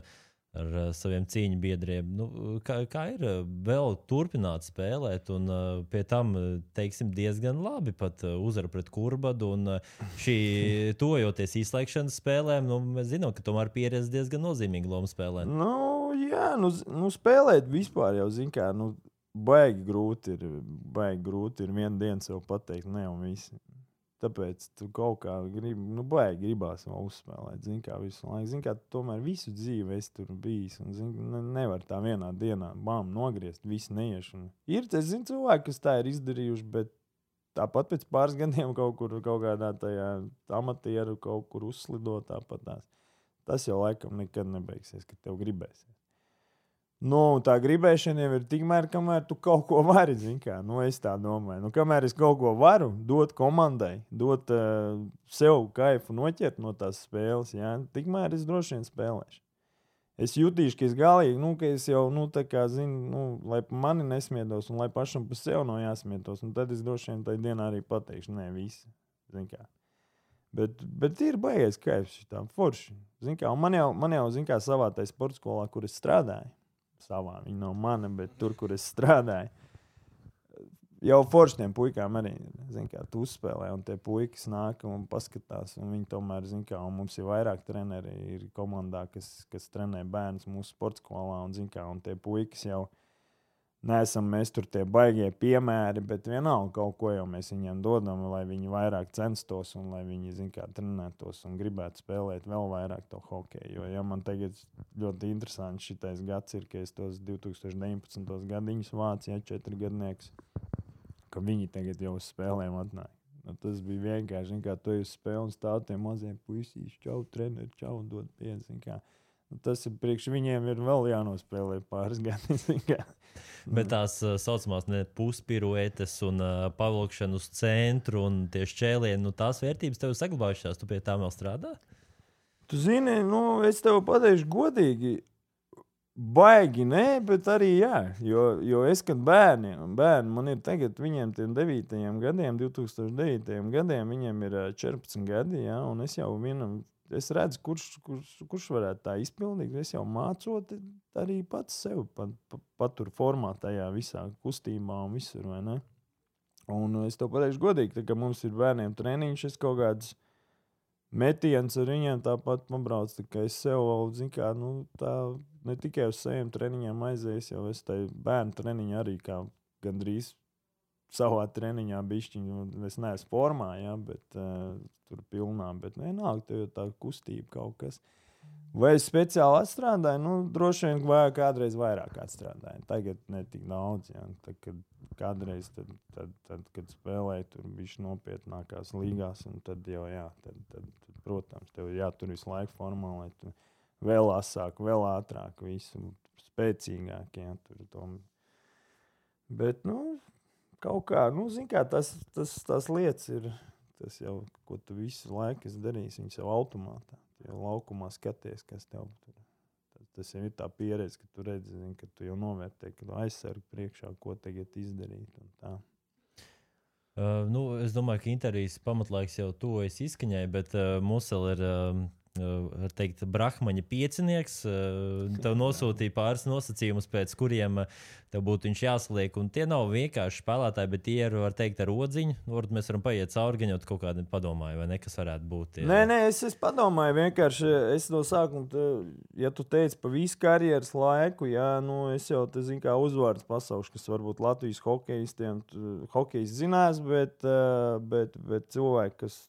[SPEAKER 2] ar uh, saviem cīņu biedriem. Nu, kā, kā ir uh, vēl turpināt spēlēt, un uh, pie tam teiksim, diezgan labi pat uzvaru pret kurbadu. Un šī tojoties izslēgšanas spēlēm, nu, mēs zinām, ka tomēr pieredze diezgan nozīmīga loma spēlē.
[SPEAKER 1] Nu, jā, nu, nu spēlēt vispār jau, zin kā, nu, baigi grūti ir. Baigi grūti ir vienu dienu sev pateikt, ne jau visi. Tāpēc tu kaut kā gribi, nu, baigi gribās vēl uzspēlēt. Zini, kā visu laiku. Zini, kā tomēr visu dzīvi esi tur bijis. Un, zini, ne, nevar tā vienā dienā bām nogriezt, visu neiešanu. Ir, es zinu, cilvēki, kas tā ir izdarījuši, bet tāpat pēc pāris gadiem kaut kur, kaut kādā tajā amatieru kaut kur uzslidot tāpat tās. Tas jau laikam nekad nebeigsies, kad tev gribēsies. Nu, tā gribēšana jau ir tikmēr, kamēr tu kaut ko vari. nu, es tā domāju, nu, kamēr es kaut ko varu dot komandai, dot uh, sev kaifu, noķert no tās spēles, jā, tikmēr es droši vien spēlēšu. Es jutīšu, ka es galīgi, nu, ka es jau, nu, tā kā zinu, nu, lai mani nesmietos, un lai pašam par sevi nav jāsmietos. Un tad es droši vien tajā dienā arī pateikšu, nē, visi. Bet, bet ir baigais kaifs šitām forši. Kā, man jau, man jau kā, savā tajā sporta skolā, kur es strādāju, savā, viņa nav mana, bet tur, kur es strādāju, jau foršiem puikām arī, zin kā, tu uzspēlē, un tie puikas nāk un paskatās, un viņi tomēr, zin kā, mums ir vairāk treneri, ir komandā, kas, kas trenē bērnus mūsu sporta skolā, un, zin kā, un tie puikas jau, neesam mēs tur tie baigie piemēri, bet vienalga kaut ko jau mēs viņiem dodam, lai viņi vairāk censtos un lai viņi, zin kā, trenētos un gribētu spēlēt vēl vairāk to hokeju. Jo, ja man tagad ļoti interesanti šitais gads ir, ka es tos 2019. gadiņus vācu, ja četri gadnieks, ka viņi tagad jau uz spēlēm atnāk. Nu, tas bija vienkārši, kā, tu esi spēlē un stāv tie mazie puisīši, čau, treneri, čau, un dod pieci. Tas ir priekš viņiem, ir vēl jānospēlē pāris gadi.
[SPEAKER 2] Bet tās tā saucamās puspiruetes un uh, pavilkšana uz centru un tie šķēlieni, nu, tās vērtības tev ir saglabājušās. Tu pie tām vēl strādā?
[SPEAKER 1] Tu zini, nu, es tev pateikšu godīgi. Baigi, nē, bet arī jā. Jo, jo es, kad bērniem, bērni man ir tagad, viņiem tiem 9 gadiem, 2009 gadiem, viņiem ir ā, 14 gadi, jā, un es jau vienam, es redzu, kurš, kurš, kurš varētu tā izpildīt. Es jau mācot arī pats sev pat, pat, patur formā tajā visā kustībā un visur? Un es tev pateikšu godīgi, tā, ka mums ir bērniem treniņš, es kaut kādus metiens ar viņiem tāpat pabrauc. Tā es sev zinu, kā, nu, tā ne tikai uz saviem treniņiem aizēju, jau es tai bērnu treniņu arī kā gandrīz savā treniņā bišķiņu. Es neesmu formā, ja, bet uh, tur pilnā, bet vienalga, tev tā kustība kaut kas. Vai es speciāli atstrādāju? Nu, droši vien vai kādreiz vairāk atstrādāju. Tagad ne tik daudz. Ja. Tad, kad kādreiz, tad, tad, tad, kad spēlēju, tur bija nopietnākās līgās, un tad jau, jā, tad, tad, tad, protams, tev jātur visu laiku formā, lai tu vēl asāk, vēl ātrāk, visu spēcīgāk. Ja, tur, tom. Bet, nu, kaut kā, nu, zin kā, tas, tas, tas lietas ir, tas jau, ko tu visu laiku esi darījis, viņas jau automātā. Tu jau laukumā skaties, kas tev tur. Tas, tas jau ir tā pieredze, ka tu redzi, zin, ka tu jau novērtē, ka tu aizsargi priekšā, ko tagad izdarīt.
[SPEAKER 2] Uh, nu, es domāju, ka intervijas pamatlaiks jau tuvojas izskaņai, bet uh, mums vēl ir uh, var teikt, brahmaņa piecinieks. Uh, tev nosūtīja pāris nosacījumus, pēc kuriem uh, tev būtu jāsliek. Un tie nav vienkārši spēlētāji, bet tie ir, var teikt, ar odziņu. Nu, varbūt mēs varam paiet cauri, gan jau kaut kādi padomāju, vai ne, kas varētu būt. Tie.
[SPEAKER 1] Nē, nē, es, es padomāju, vienkārši es no sākuma, te, ja tu teici pa visu karjeras laiku, jā, nu, es jau te zinu, kā uzvārds pasaušu, kas varbūt Latvijas hokeistiem, hokejs zinās, bet, bet, bet cilvēki, kas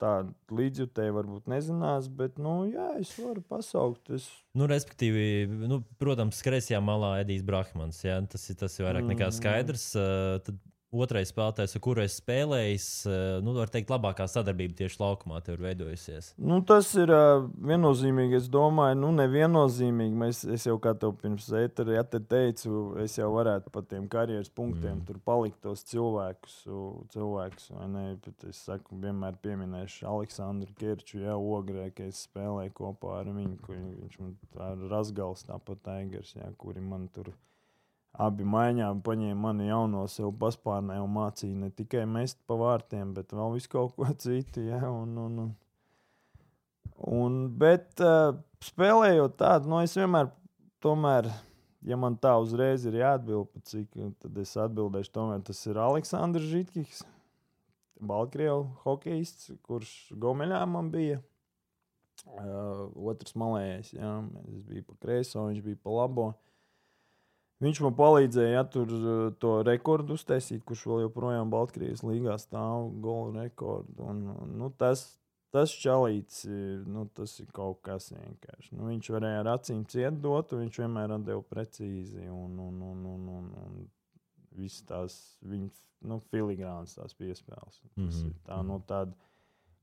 [SPEAKER 1] tā līdzjutēji varbūt nezinās, bet, nu, jā, es varu pasaukt. Es...
[SPEAKER 2] Nu, respektīvi, nu, protams, kreisajā malā Edijs Brahmans. Jā, tas, ir, tas ir vairāk nekā mm. skaidrs. Uh, tad otrais spēlētājs, ar kuru es spēlēju, eh, nu, var teikt, labākā sadarbība tieši laukumā ir veidojusies.
[SPEAKER 1] Nu, tas ir uh, viennozīmīgi. Es domāju, nu, neviennozīmīgi. Mēs, es jau kā tev pirms eterā ja te teicu, es jau varētu pa tiem karjeras punktiem mm. tur palikt tos cilvēkus. cilvēkus Bet es saku, vienmēr pieminēšu Aleksandru Kirču, jau ogrē, ka es spēlēju kopā ar viņu. Viņš man ir Rasgals, tāpat Tigers, jā, kuri man tur ir Abi maiņām paņēma mani jauno sev paspārnē un mācīja ne tikai mest pa vārtiem, bet vēl visu kaut ko citu. Ja? Un, un, un, un, bet uh, spēlējot tādu, nu, es vienmēr, tomēr, ja man tā uzreiz ir jāatbild, cik tad es atbildēšu, tomēr tas ir Aleksandrs Žitkis, Baltkrievu hokejists, kurš Gomeļā man bija. Uh, otrs malējais, jā, es biju pa kreiso, viņš bija pa labo. Uh, Viņš man palīdzēja ja, tur, eh, to rekordu uztaisīt, kurš vēl joprojām Baltkrievijas līgā stāv golu rekordu. Un, nu, tas, tas čalīts, nu, tas ir kaut kas vienkārši. Nu, viņš varēja ar acīm ciet dot, viņš vienmēr atdeva precīzi. Un, un, un, un, un, un viss tās viņa nu, filigrānas tās piespēles. Mm -hmm. tā, no mhm. tāda,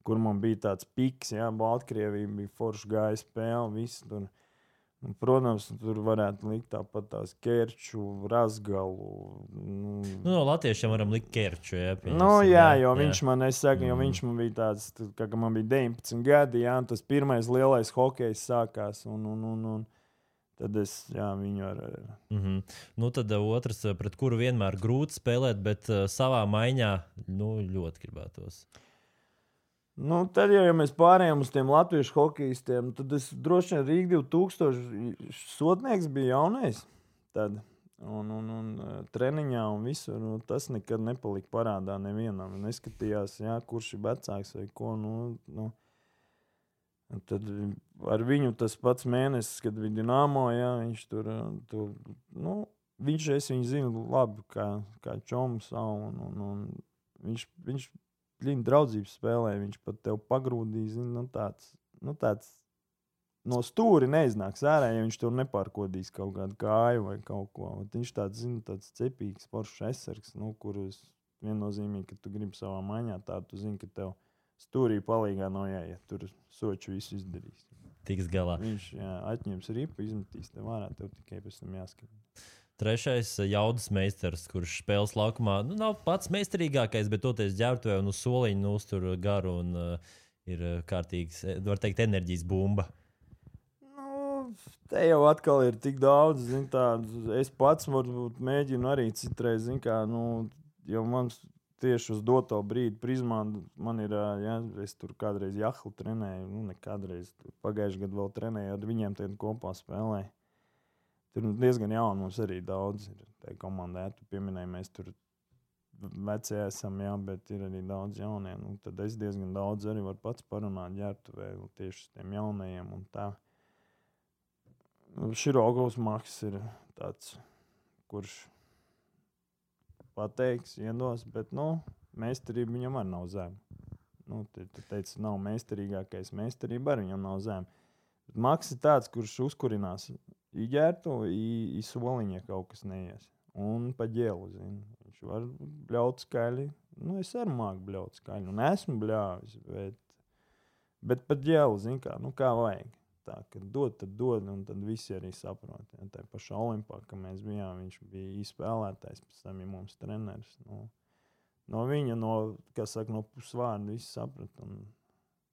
[SPEAKER 1] kur man bija tāds piks, ja Baltkrievija bija forša gāja spēle, viss tur. Un, protams, tur varētu likt tāpat tās ķērču, razgalu.
[SPEAKER 2] Nu, nu, no latviešiem varam likt ķērču. Jā,
[SPEAKER 1] nu, jā, jo jā. viņš man, saku, jo mm. viņš man bija tāds, kā man bija 19 gadi, jā, un tas pirmais lielais hokejs sākās. Un, un, un, un, Tad es jā, viņu ar.
[SPEAKER 2] Mm -hmm. Nu, tad uh, otrs, pret kuru vienmēr grūti spēlēt, bet uh, savā maiņā nu, ļoti gribētos. Uh,
[SPEAKER 1] Nu, tad, jau, ja mēs pārējām uz tiem latviešu hokeistiem, tad es droši vien Rīgā 2000 sodnieks bija jaunais. Tad. Un, un, un e, treniņā un visur. Nu, tas nekad nepalika parādā nevienam. Neskatījās, jā, kurš ir vecāks vai ko. Nu, nu. Tad ar viņu tas pats mēnesis, kad bija Dienāmo, jā, viņš tur, e, tur nu, viņš, es viņu zinu labi, kā, kā čoms. Un, un, un viņš, viņš Viņa draudzības spēlē viņš pat tev pagrūdīs. Nu, tāds, nu, tāds no stūra neiznāks ārā, ja viņš tur nepārkodīs kaut kādu kāju vai kaut ko. Un viņš tāds, zina, tāds cepīgs, foršs aizsargs, nu, kurus viennozīmīgi, ka tu gribi savā maiņā tādu, tu zini, ka tev stūrī palīgā nav jāiet. Tur soču visu izdarīs.
[SPEAKER 2] Tiks galā.
[SPEAKER 1] Viņš jā, atņems ripu, izmetīs tev ārā, tev tikai pēc tam jāskatās.
[SPEAKER 2] Trešais eh, jaudas meistars, kurš spēles laukumā nu, nav pats meistarīgākais, bet toties ģērbtuvē un uz soliņa nu, uztur garu un uh, ir eh, kārtīgs, var teikt, enerģijas bumba.
[SPEAKER 1] Nu, te jau atkal ir tik daudz, zin, tādu. Es pats varbūt mēģinu arī citreiz, zin, kā, nu, jo man tieši uz doto brīdi prizmā man ir, ja, es tur kādreiz jahlu trenēju, nu, ne kādreiz, pagājušajā gadā vēl trenēju, ar viņiem kopā spēlēju. Tur diezgan jauni mums arī daudz ir. Tā komandā, tu pieminēji, mēs tur veci esam, jā, bet ir arī daudz jaunie. Nu, tad es diezgan daudz arī varu pats parunāt ģērbtuvē tieši ar tiem jaunajiem. Nu, Širogovs Maks ir tāds, kurš pateiks, iedos, bet nu, meistarība viņam arī nav zema. Nu, tu, tu teici, nav meistarīgākais, meistarība arī viņam nav zema. Maks ir tāds, kurš uzkurinās Iģērtu, i soliņa kaut kas neies. Un pa ģēlu, zinu. Viņš var bļaut skaļi. Nu, es arī māku bļaut skaļi. Un esmu bļāvis, bet, bet pa ģēlu, zinu, kā, nu, kā vajag. Tā, kad dod, tad dod, un tad visi arī saprot. Ja, tā pašā Olimpā, kad mēs bijām, viņš bija izspēlētājs, pēc tam bija mums treneris. Nu, no viņa, no, saka, no pusvārda, viss saprata.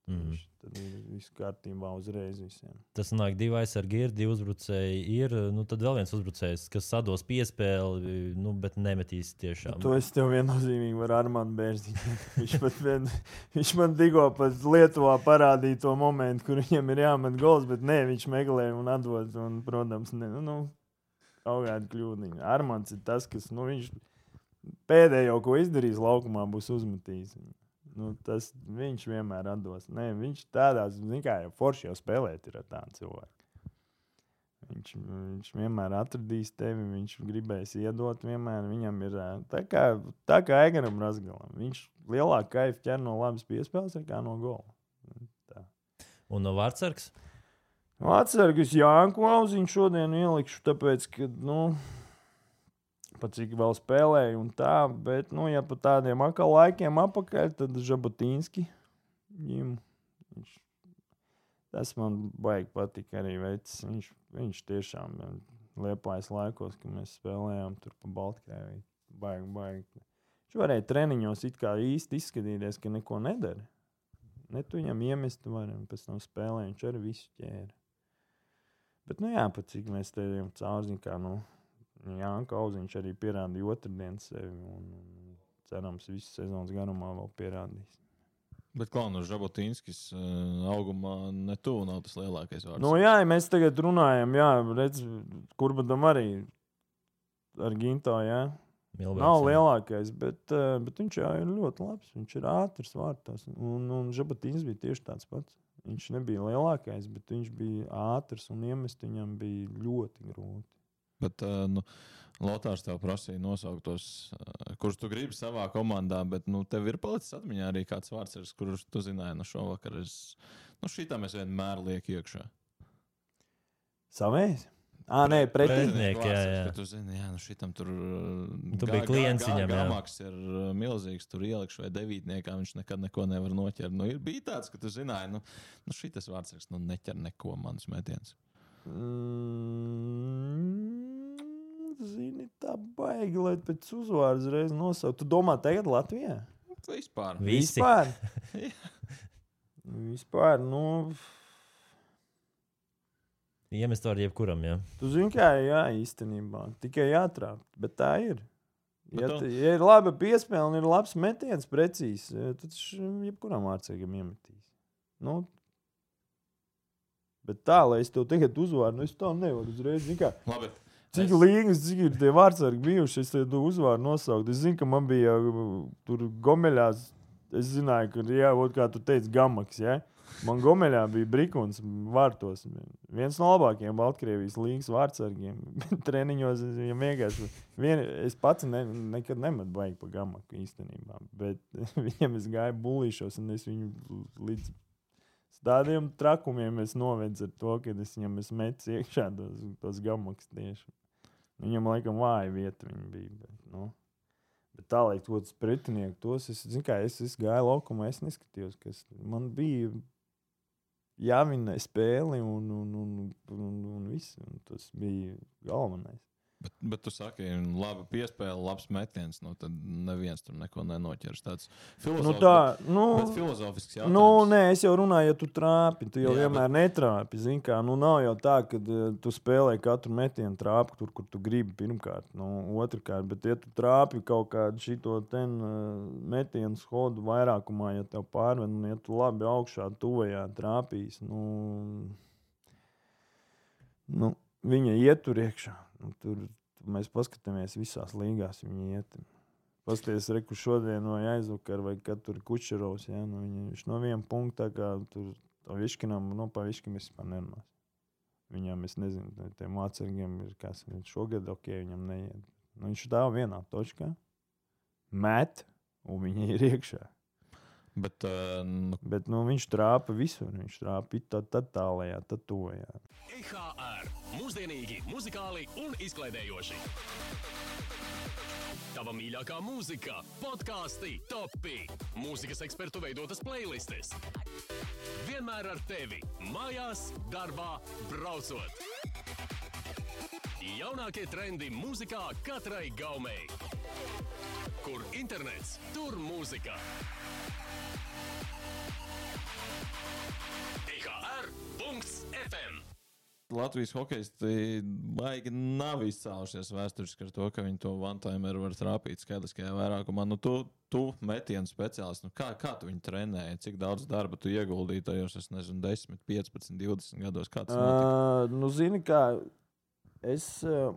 [SPEAKER 2] Mhm.
[SPEAKER 1] Viņš Tad ir viss kārtībā uzreiz visiem.
[SPEAKER 2] Tas nāk divi aizsargi, ir divi uzbrucēji. Ir nu, tad vēl viens uzbrucējs, kas sados piespēli, nu, bet nemetīs tiešām.
[SPEAKER 1] To es tev viennozīmīgi varu ar mani bērziņu. viņš, vien, viņš man tikko pat Lietuvā parādīja to momentu, kur viņam ir jāmet gols, bet nē, viņš meklē un atdod. Un, protams, ne, nu, nu, kaut kāda kļūdiņa. Armāns ir tas, kas nu, viņš pēdējo, ko izdarījis laukumā, būs uzmetījis. Nu, tas viņš vienmēr atdos. Nē, viņš tādā ziņā, kā jau forši jau spēlēt, ir ar tādu cilvēku. Viņš, viņš vienmēr atradīs tevi, viņš gribēs iedot. Vienmēr. Viņam ir ā, tā kā, tā kā Egeram Rasgalam. Viņš lielāku kaifu ķer no labas piespēles nekā no gola. Tā.
[SPEAKER 2] Un no Vārtsargs?
[SPEAKER 1] Atsargus Jānu Klausiņu šodien ielikšu, tāpēc, ka, nu, pat cik vēl spēlēju un tā, bet, nu, ja pa tādiem akal laikiem apakaļ, tad Žabotīnski viņam, viņš, tas man baigi patika arī veids, viņš, viņš tiešām liepājas laikos, kad mēs spēlējām tur pa Baltkrieviju, baigi, baigi. Viņš varēja treniņos it kā īsti izskatīties, ka neko nedara. Ne tu viņam iemest, var, un pēc tam spēlē viņš arī visu ķēra. Bet, nu jā, pat cik mēs te zin kā, nu, Jānis Kauziņš arī pierādīja otrdienas sevi. Un, un cerams, visas sezonas garumā vēl pierādīs.
[SPEAKER 3] Bet Klaunus Žabotīnskis uh, augumā ne tuvu nav tas lielākais vārds.
[SPEAKER 1] Nu, jā, ja mēs tagad runājam, jā, redz, kur badam arī ar Ginto, jā.
[SPEAKER 2] Milbergs,
[SPEAKER 1] Nav lielākais, bet, eh, bet viņš jau ir ļoti labs. Viņš ir ātrs vārtos. Un, un Žabatīns bija tieši tāds pats. Viņš nebija lielākais, bet viņš bija ātrs un iemest viņam bija ļoti grūti.
[SPEAKER 3] Bet, uh, nu, Lotārs tev prasīja nosaukt tos, uh, kurus tu gribi savā komandā, bet nu, tev ir palicis atmiņā arī kāds vārds, kurus tu zināji no šovakar. Es, nu, šī tam es vienmēr lieku iekšā.
[SPEAKER 1] Savējs? Ah, nē.
[SPEAKER 2] Pretinieki, jā, jā.
[SPEAKER 3] Ka tu zini, jā, nu šitam tur.
[SPEAKER 2] Tu biji klients viņam, jā.
[SPEAKER 3] Gamaks ir milzīgs, tur ielikšu vai devītniekā, viņš nekad neko nevar noķert. Nu, ir bija tāds, ka tu zināji, nu, nu šitas vārds nu, neķer neko manus metienus.
[SPEAKER 1] Mm, zini, tā baigi, lai pēc uzvārds reiz nosaukt. Tu domā, tagad Latvijā?
[SPEAKER 3] Vispār.
[SPEAKER 2] Visi.
[SPEAKER 1] Vispār. Vispār, nu,
[SPEAKER 2] Iemest var jebkuram, jā.
[SPEAKER 1] tu zini, kā jā, īstenībā. Tikai jātrāp, bet tā ir. Ja,
[SPEAKER 3] Bet tu-
[SPEAKER 1] tu... ja ir laba piespēle un ir labs metiens, precīzs, eh, tad šim jebkuram vārdsargam iemetīs. Nu, bet tā, lai es tev tagad uzvārdu, nu es tā nevaru uzreiz.
[SPEAKER 3] Labi.
[SPEAKER 1] Cik
[SPEAKER 3] Es-
[SPEAKER 1] līnijas, cik ir tie vārdsargi bijuši, es tev uzvārdu nosaukt. Es zinu, ka man bija uh, tur gomeļās. Es zināju, ka, jā, ot, kā tu teici, gamaks. Ja? Man gomeļā bija brīvs vārtos. Viens no labākajiem Baltkrievijas līnijas vārdsargiem. Treniņos viņam vienkārši. Vien, es pats ne, nekad nemetu baigi pa gamaku īstenībā. Bet viņam es gāju bulīšos un es viņu līdz tādiem trakumiem es novedzu ar to, ka es viņam es metu iekšā tos, tos gamakus tieši. Viņam laikam vāja vieta viņa bija. Bet, nu, bet tā, lai to pretinieku tos, es, kā, es, es gāju laukumā, es neskatījos, kas man bija jāvinē spēli un, un, un, un, un viss. Un tas bija galvenais.
[SPEAKER 3] Bet, bet tu saki, labi piespēle, labs metiens. Nu, tad neviens tur neko nenoķers. Tāds
[SPEAKER 1] Nu, tā, nu,
[SPEAKER 3] bet filozofisks jautājums.
[SPEAKER 1] Nu, nē, es jau runāju, ja tu trāpi, tu jau
[SPEAKER 3] Jā,
[SPEAKER 1] vienmēr bet... netrāpi. Zini, kā, nu, nav jau tā, ka uh, tu spēlē katru metienu trāpi tur, kur tu gribi. Pirmkārt, nu, otrkārt, bet, ja tu trāpi kaut kādu šito ten, uh, metienu schodu vairākumā, ja tev pārved, un ja tu labi augšā, tuvajā trāpīs, nu, nu, viņa ietur iekšā. Nu, tur mēs paskatāmies visās līgās, viņa iet. Pastāties, reku šodien vai aizvakar, vai kad tur ir kučerovs. Ja? Nu, viņa, viņš no viena punkta, kā tur višķinām, no pa višķim vispār nerunās. Viņam, es nezinu, tiem mācekļiem ir kas, viņš šogad ok, viņam neiet. Nu, viņš stāv vienā točkā, met, un viņi ir iekšā.
[SPEAKER 3] Bet, uh, nu,
[SPEAKER 1] Bet nu, viņš trāpa visur. Viņš trāpa tad, tad tālajā, tad tuvajā.
[SPEAKER 4] IHR Mūsdienīgi, muzikāli un izklaidējoši. Tava mīļākā mūzika, podkāsti, topi, mūzikas ekspertu veidotas playlists. Vienmēr ar tevi, mājās, darbā, braucot. Jaunākie trendi mūzikā katrai gaumei. Kur internets, tur mūzika.
[SPEAKER 3] Latvijas hokeisti baigi nav izcēlušies vēsturiski ar to, ka viņi to one-timeru var trāpīt skaitliskajā vairākumā. Nu, tu, tu metienu speciālists, nu, kā, kā tu viņu trenēji, cik daudz darba tu ieguldīji tajos, es nezinu, 10, 15, 20 gados? Kā tas notika?
[SPEAKER 1] Uh, nu, zini, kā es uh,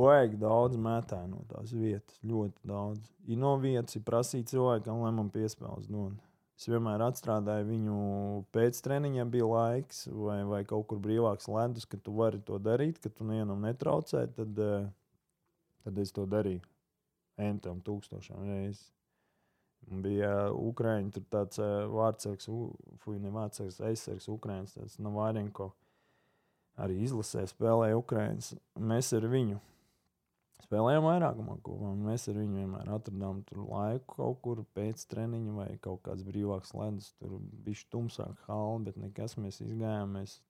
[SPEAKER 1] baigi daudz mētāju no tās vietas. Ļoti daudz. Ir no vietas, ir prasīt cilvēkam, lai man piespēles dod. Es vienmēr atstrādāju viņu pēc treniņiem, bija laiks, vai, vai kaut kur brīvāks ledus, ka tu vari to darīt, ka tu nevienam netraucē. Tad, uh, tad es to darīju entam tūkstošiem reizes. Bija Ukrāņi, tur tāds uh, vārdsargs, fuck, ne vārdsargs, aizsargs, Ukrāņs, tas Navārinko. Arī izlasē spēlēja Ukrāņus. Mēs ar viņu spēlējām vairākumā kopā. Mēs ar viņu vienmēr atradām laiku kaut kur pēc treniņa vai kaut kāds brīvāks ledus. Tur bija tumsāk hali, bet nekas mēs izgājām. Mēs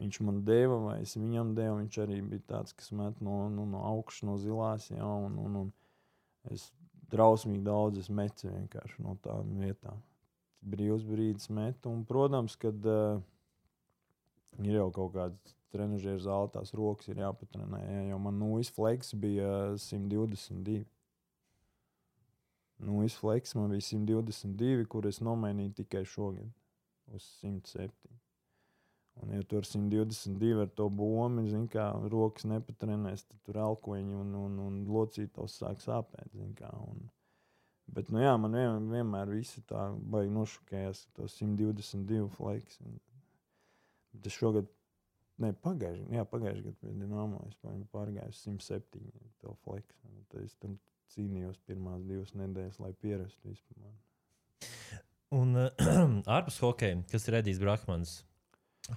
[SPEAKER 1] Viņš man deva, vai es viņam devu. Viņš arī bija tāds, kas met no, nu, no augšas, no zilās. Jā, un, un, un es drausmīgi daudz metu vienkārši no tām vietām. Brīvs brīdis metu. Un, protams, kad uh, ir jau kaut kāds trenižera zāle, tās rokas ir jāpatrenē. Jā, jo man nūjas fleks bija 122. Nūjas fleks man bija 122, kur es nomainīju tikai šogad uz 107. Un, ja tur 122 ar to bumbu, zin, kā rokas nepatrenēs, tad tur elkoņi un, un, un locītos sāk sāpēt. Kā, un, bet, nu, jā, man vien, vienmēr viss tā baigi nošokējās, to 122 fleks. Bet es šogad, ne pagājušajā gadā, pagājušajā gadā pie Dienāmo es pārgāju 107 to fleks. Tad es tur cīnījos pirmās divas nedēļas, lai pierastu vispār.
[SPEAKER 2] Un uh, ārpus hokeja, kas ir Edijs Brahmans?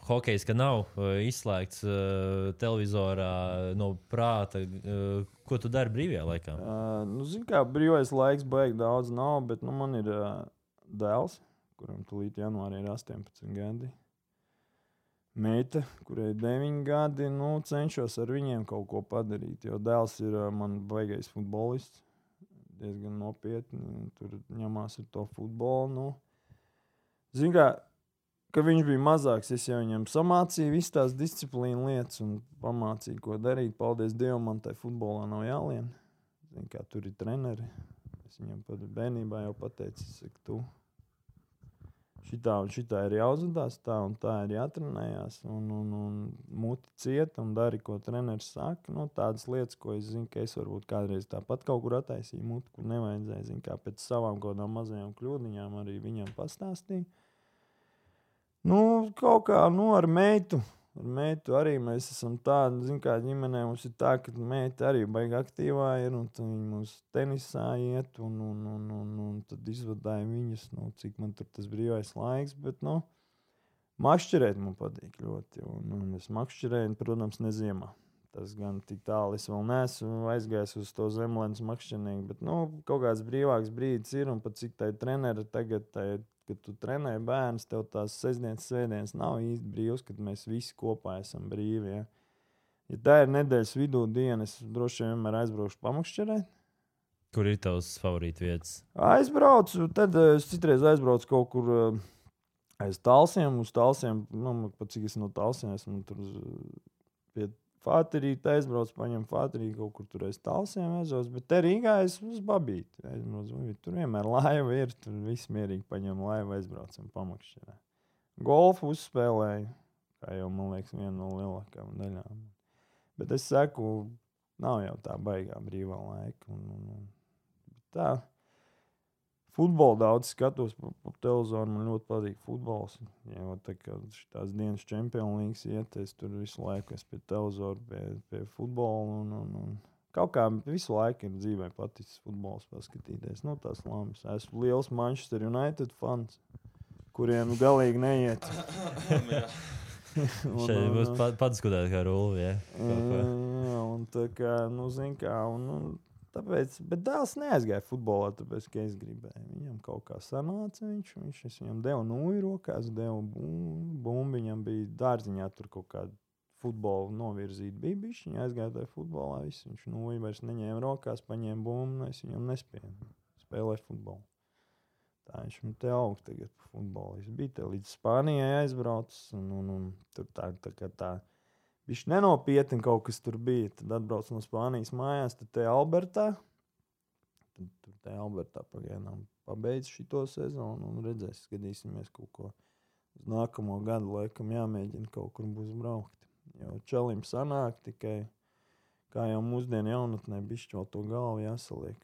[SPEAKER 2] Hokejs, ka nav uh, izslēgts uh, televizorā no prāta. Uh, ko tu dari brīvajā laikā?
[SPEAKER 1] Uh, nu, Zini, kā brīvais laiks, beigas daudz nav, bet nu, man ir uh, dēls, kuram tūlīt janvārī ir 18 gadi. Meita, kurai ir 9 gadi, nu, cenšos ar viņiem kaut ko padarīt. Jo dēls ir man baigais futbolists. Diezgan nopietni tur ņemās ar to futbolu. Nu. Zini, kā kad viņš bija mazāks, es jau viņam samācīju visas tās disciplīnu lietas un pamācīju, ko darīt. Paldies Dievam, man tajā futbolā nav jālien. Zin, kā tur ir treneri. Es viņam pat bērnībā jau pateicu, ka tu šitā un šitā ir jāuzvedās, tā un tā ir jātrenējās. Un, un, un muti cieta un dari, ko treneris saka. Nu, tādas lietas, ko es zinu, ka es varbūt kādreiz tāpat kaut kur attaisīju muti, kur nevajadzēja. Zinu, kā pēc savām kaut kādām mazajām kļūdiņām arī viņam pastāstīju. Nu, kaut kā nu, ar meitu. Ar meitu arī mēs esam tādi, zinām, kā ģimenē mums ir tā, ka meita arī baigta aktīvā ir un viņa mums tenisā iet un, un, un, un, un tad izvadāja viņas, nu, cik man tur tas brīvais laiks. Bet, nu, makšķerēt man patīk ļoti. Un, un es makšķerēju, protams, neziemā. Tas gan tik tālu es vēl neesmu aizgājis uz to zemlēnas makšķernieku, bet nu, kaut kāds brīvāks brīdis ir un pat cik tā ir treneri tagad. Tā ir kad tu trenē bērnus, tev tās sestdienas, svētdienas nav īsti brīvs, kad mēs visi kopā esam brīvi. Ja, ja tā ir nedēļas vidū diena, es droši vien vienmēr aizbraukšu pamakšķerēt.
[SPEAKER 2] Kur ir tavs favorīts vietas?
[SPEAKER 1] Aizbraucu, tad eh, es citreiz aizbraucu kaut kur uh, aiz tālsiem, uz tālsiem. Nu, pat cik es no tālsiem esmu tur pie Fāterīte aizbrauc, paņem fāterīti kaut kur tur aiz tālsiem aizbrauc, bet te Rīgā es uz babīti. Aizbrauc, tur vienmēr laiva ir, tur viss mierīgi paņem laivu, aizbraucam pamakšķinā. Golfu uzspēlēju, kā jau man liekas, viena no lielākajām daļām. Bet es saku, nav jau tā baigā brīvā laika. Un, un, un, tā, Futbolu daudz skatos pa, pa televizoru. Man ļoti patīk futbols. Ja tā kā tās dienas čempionu līnijas iet, es tur visu laiku esmu pie televizora, pie, pie futbola. Un, un, un kaut kā visu laiku ir dzīvē paticis futbols, paskatīties. Nu, tās lamas. Esmu liels Manchester United fans, kuriem galīgi neiet.
[SPEAKER 2] Un, Šeit būs padiskutēt kā rulli. Ja?
[SPEAKER 1] Jā, un tā kā, nu, zin kā, un, un Tāpēc, bet dēls neaizgāja futbolā, tāpēc, ka es gribēju. Viņam kaut kā sanāca, viņš, viņš es viņam deva nūju rokās, deva bumbu. Viņam bija dārziņā tur kaut kāda futbola novirzīta. Bijis, viņa aizgāja tajā futbolā. Viss. Viņš nūju vairs neņēma rokās, paņēma bumbu, un es viņam nespēju spēlēt futbolu. Tā viņš man te aug tagad par futbolistu. Bija te līdz Spānijai aizbraucis, un, un, un tur tā, tā kā tā. Viņš nenopietni kaut kas tur bija. Tad atbrauc no Spānijas mājās, tad te Albertā. Tad tur te Albertā pagaidām pabeidz šo sezonu un redzēs, skatīsimies kaut ko. Uz nākamo gadu laikam jāmēģina kaut kur būs braukt. Jo čalim sanāk tikai, kā jau mūsdienu jaunatnē, bišķi vēl to galvu jāsaliek.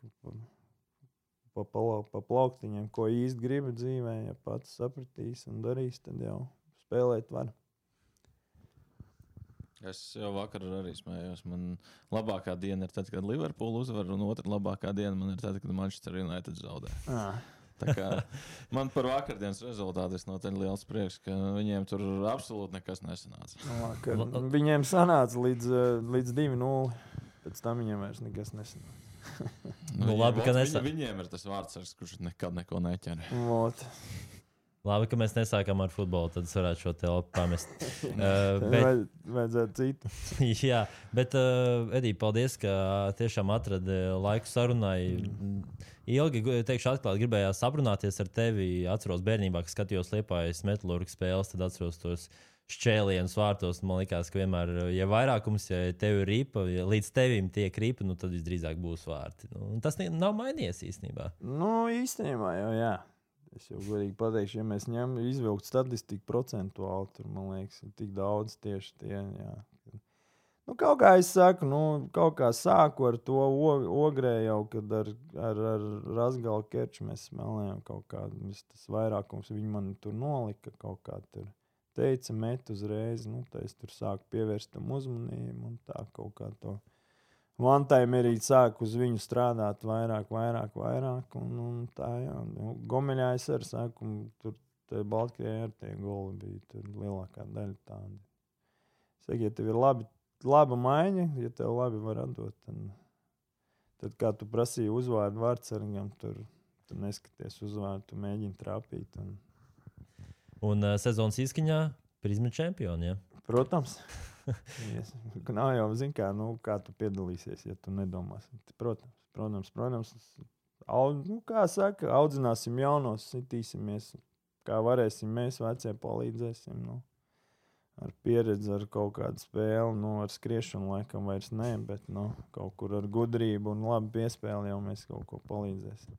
[SPEAKER 1] Pa, pa, pa plauktiņiem, ko īsti gribi dzīvē, ja pats sapratīs un darīs, tad jau spēlēt var.
[SPEAKER 3] Es jau vakar arī smējos. Man labākā diena ir tad, kad Liverpoola uzvar, un otra labākā diena man ir tad, kad Manchester United zaudē.
[SPEAKER 1] Ah.
[SPEAKER 3] Man par vakardienas rezultātu ir noteikti liels prieks, ka viņiem tur absolūti nekas nesanāca.
[SPEAKER 1] Vakar. Viņiem sanāca līdz, līdz 2-0. Pēc tam viņiem vairs nekas nesanāca.
[SPEAKER 2] Nu, labi, ka
[SPEAKER 3] viņi,
[SPEAKER 2] nesa-
[SPEAKER 3] viņiem ir tas vārds, kurš nekad neko neķer.
[SPEAKER 1] Vot.
[SPEAKER 2] Labi, ka mēs nesākām ar futbolu, tad es varētu šo telpu pamest. uh,
[SPEAKER 1] Bet...
[SPEAKER 2] bet,
[SPEAKER 1] Vajad, vajadzētu citu.
[SPEAKER 2] jā, bet, uh, Edī, paldies, ka tiešām atradi laiku sarunai. Ilgi, gu- teikšu, atklāti, gribējās aprunāties ar tevi. Atceros bērnībā, kad skatījos liepājas metālurgu spēles, tad atceros tos šķēlienus vārtos. Man liekas, ka vienmēr, ja vairākums, ja tev ir ripa, ja līdz tevim tiek ripa, nu, tad visdrīzāk būs vārti. Nu, tas nav mainījies īstenībā.
[SPEAKER 1] Nu, īstenībā jau jā. Es jau godīgi pateikšu, ja mēs ņemam, izvilkt statistiku procentuāli, tur man liekas, ir tik daudz tieši tie. Jā. Nu, kaut kā es saku, nu, kaut kā sāku ar to ogrē jau, kad ar, ar, ar Rasgalu Kerču mēs spēlējām kaut kādu, tas vairākums viņi man tur nolika kaut kā tur. Teica, met uzreiz, nu, tā es tur sāku pievērst tam uzmanību un tā kaut kā to. Vantaim arī sāk uz viņu strādāt vairāk, vairāk, vairāk. Un, un tā, jā, nu, Gomeļā es arī saku, un tur Baltkrievijā ar tie goli bija tur lielākā daļa tāda. Saka, ja tev ir labi, laba maiņa, ja tev labi var atdot, tad, tad kā tu prasīji uzvārdu vārdsargam, tur tu neskaties uzvārdu, tu mēģini trāpīt. Un,
[SPEAKER 2] Un uh, sezonas izskaņā prizma čempioni. Ja?
[SPEAKER 1] protams, yes. nav jau zini, kā, nu, kā tu piedalīsies, ja tu nedomāsi. Protams, protams, protams aud, nu, kā saka, audzināsim jaunos, sitīsimies, kā varēsim mēs, vecie, palīdzēsim. Nu. Ar pieredzi, ar kaut kādu spēli, nu, ar skriešanu laikam vairs nē, bet nu, kaut kur ar gudrību un labu piespēli jau mēs kaut ko palīdzēsim.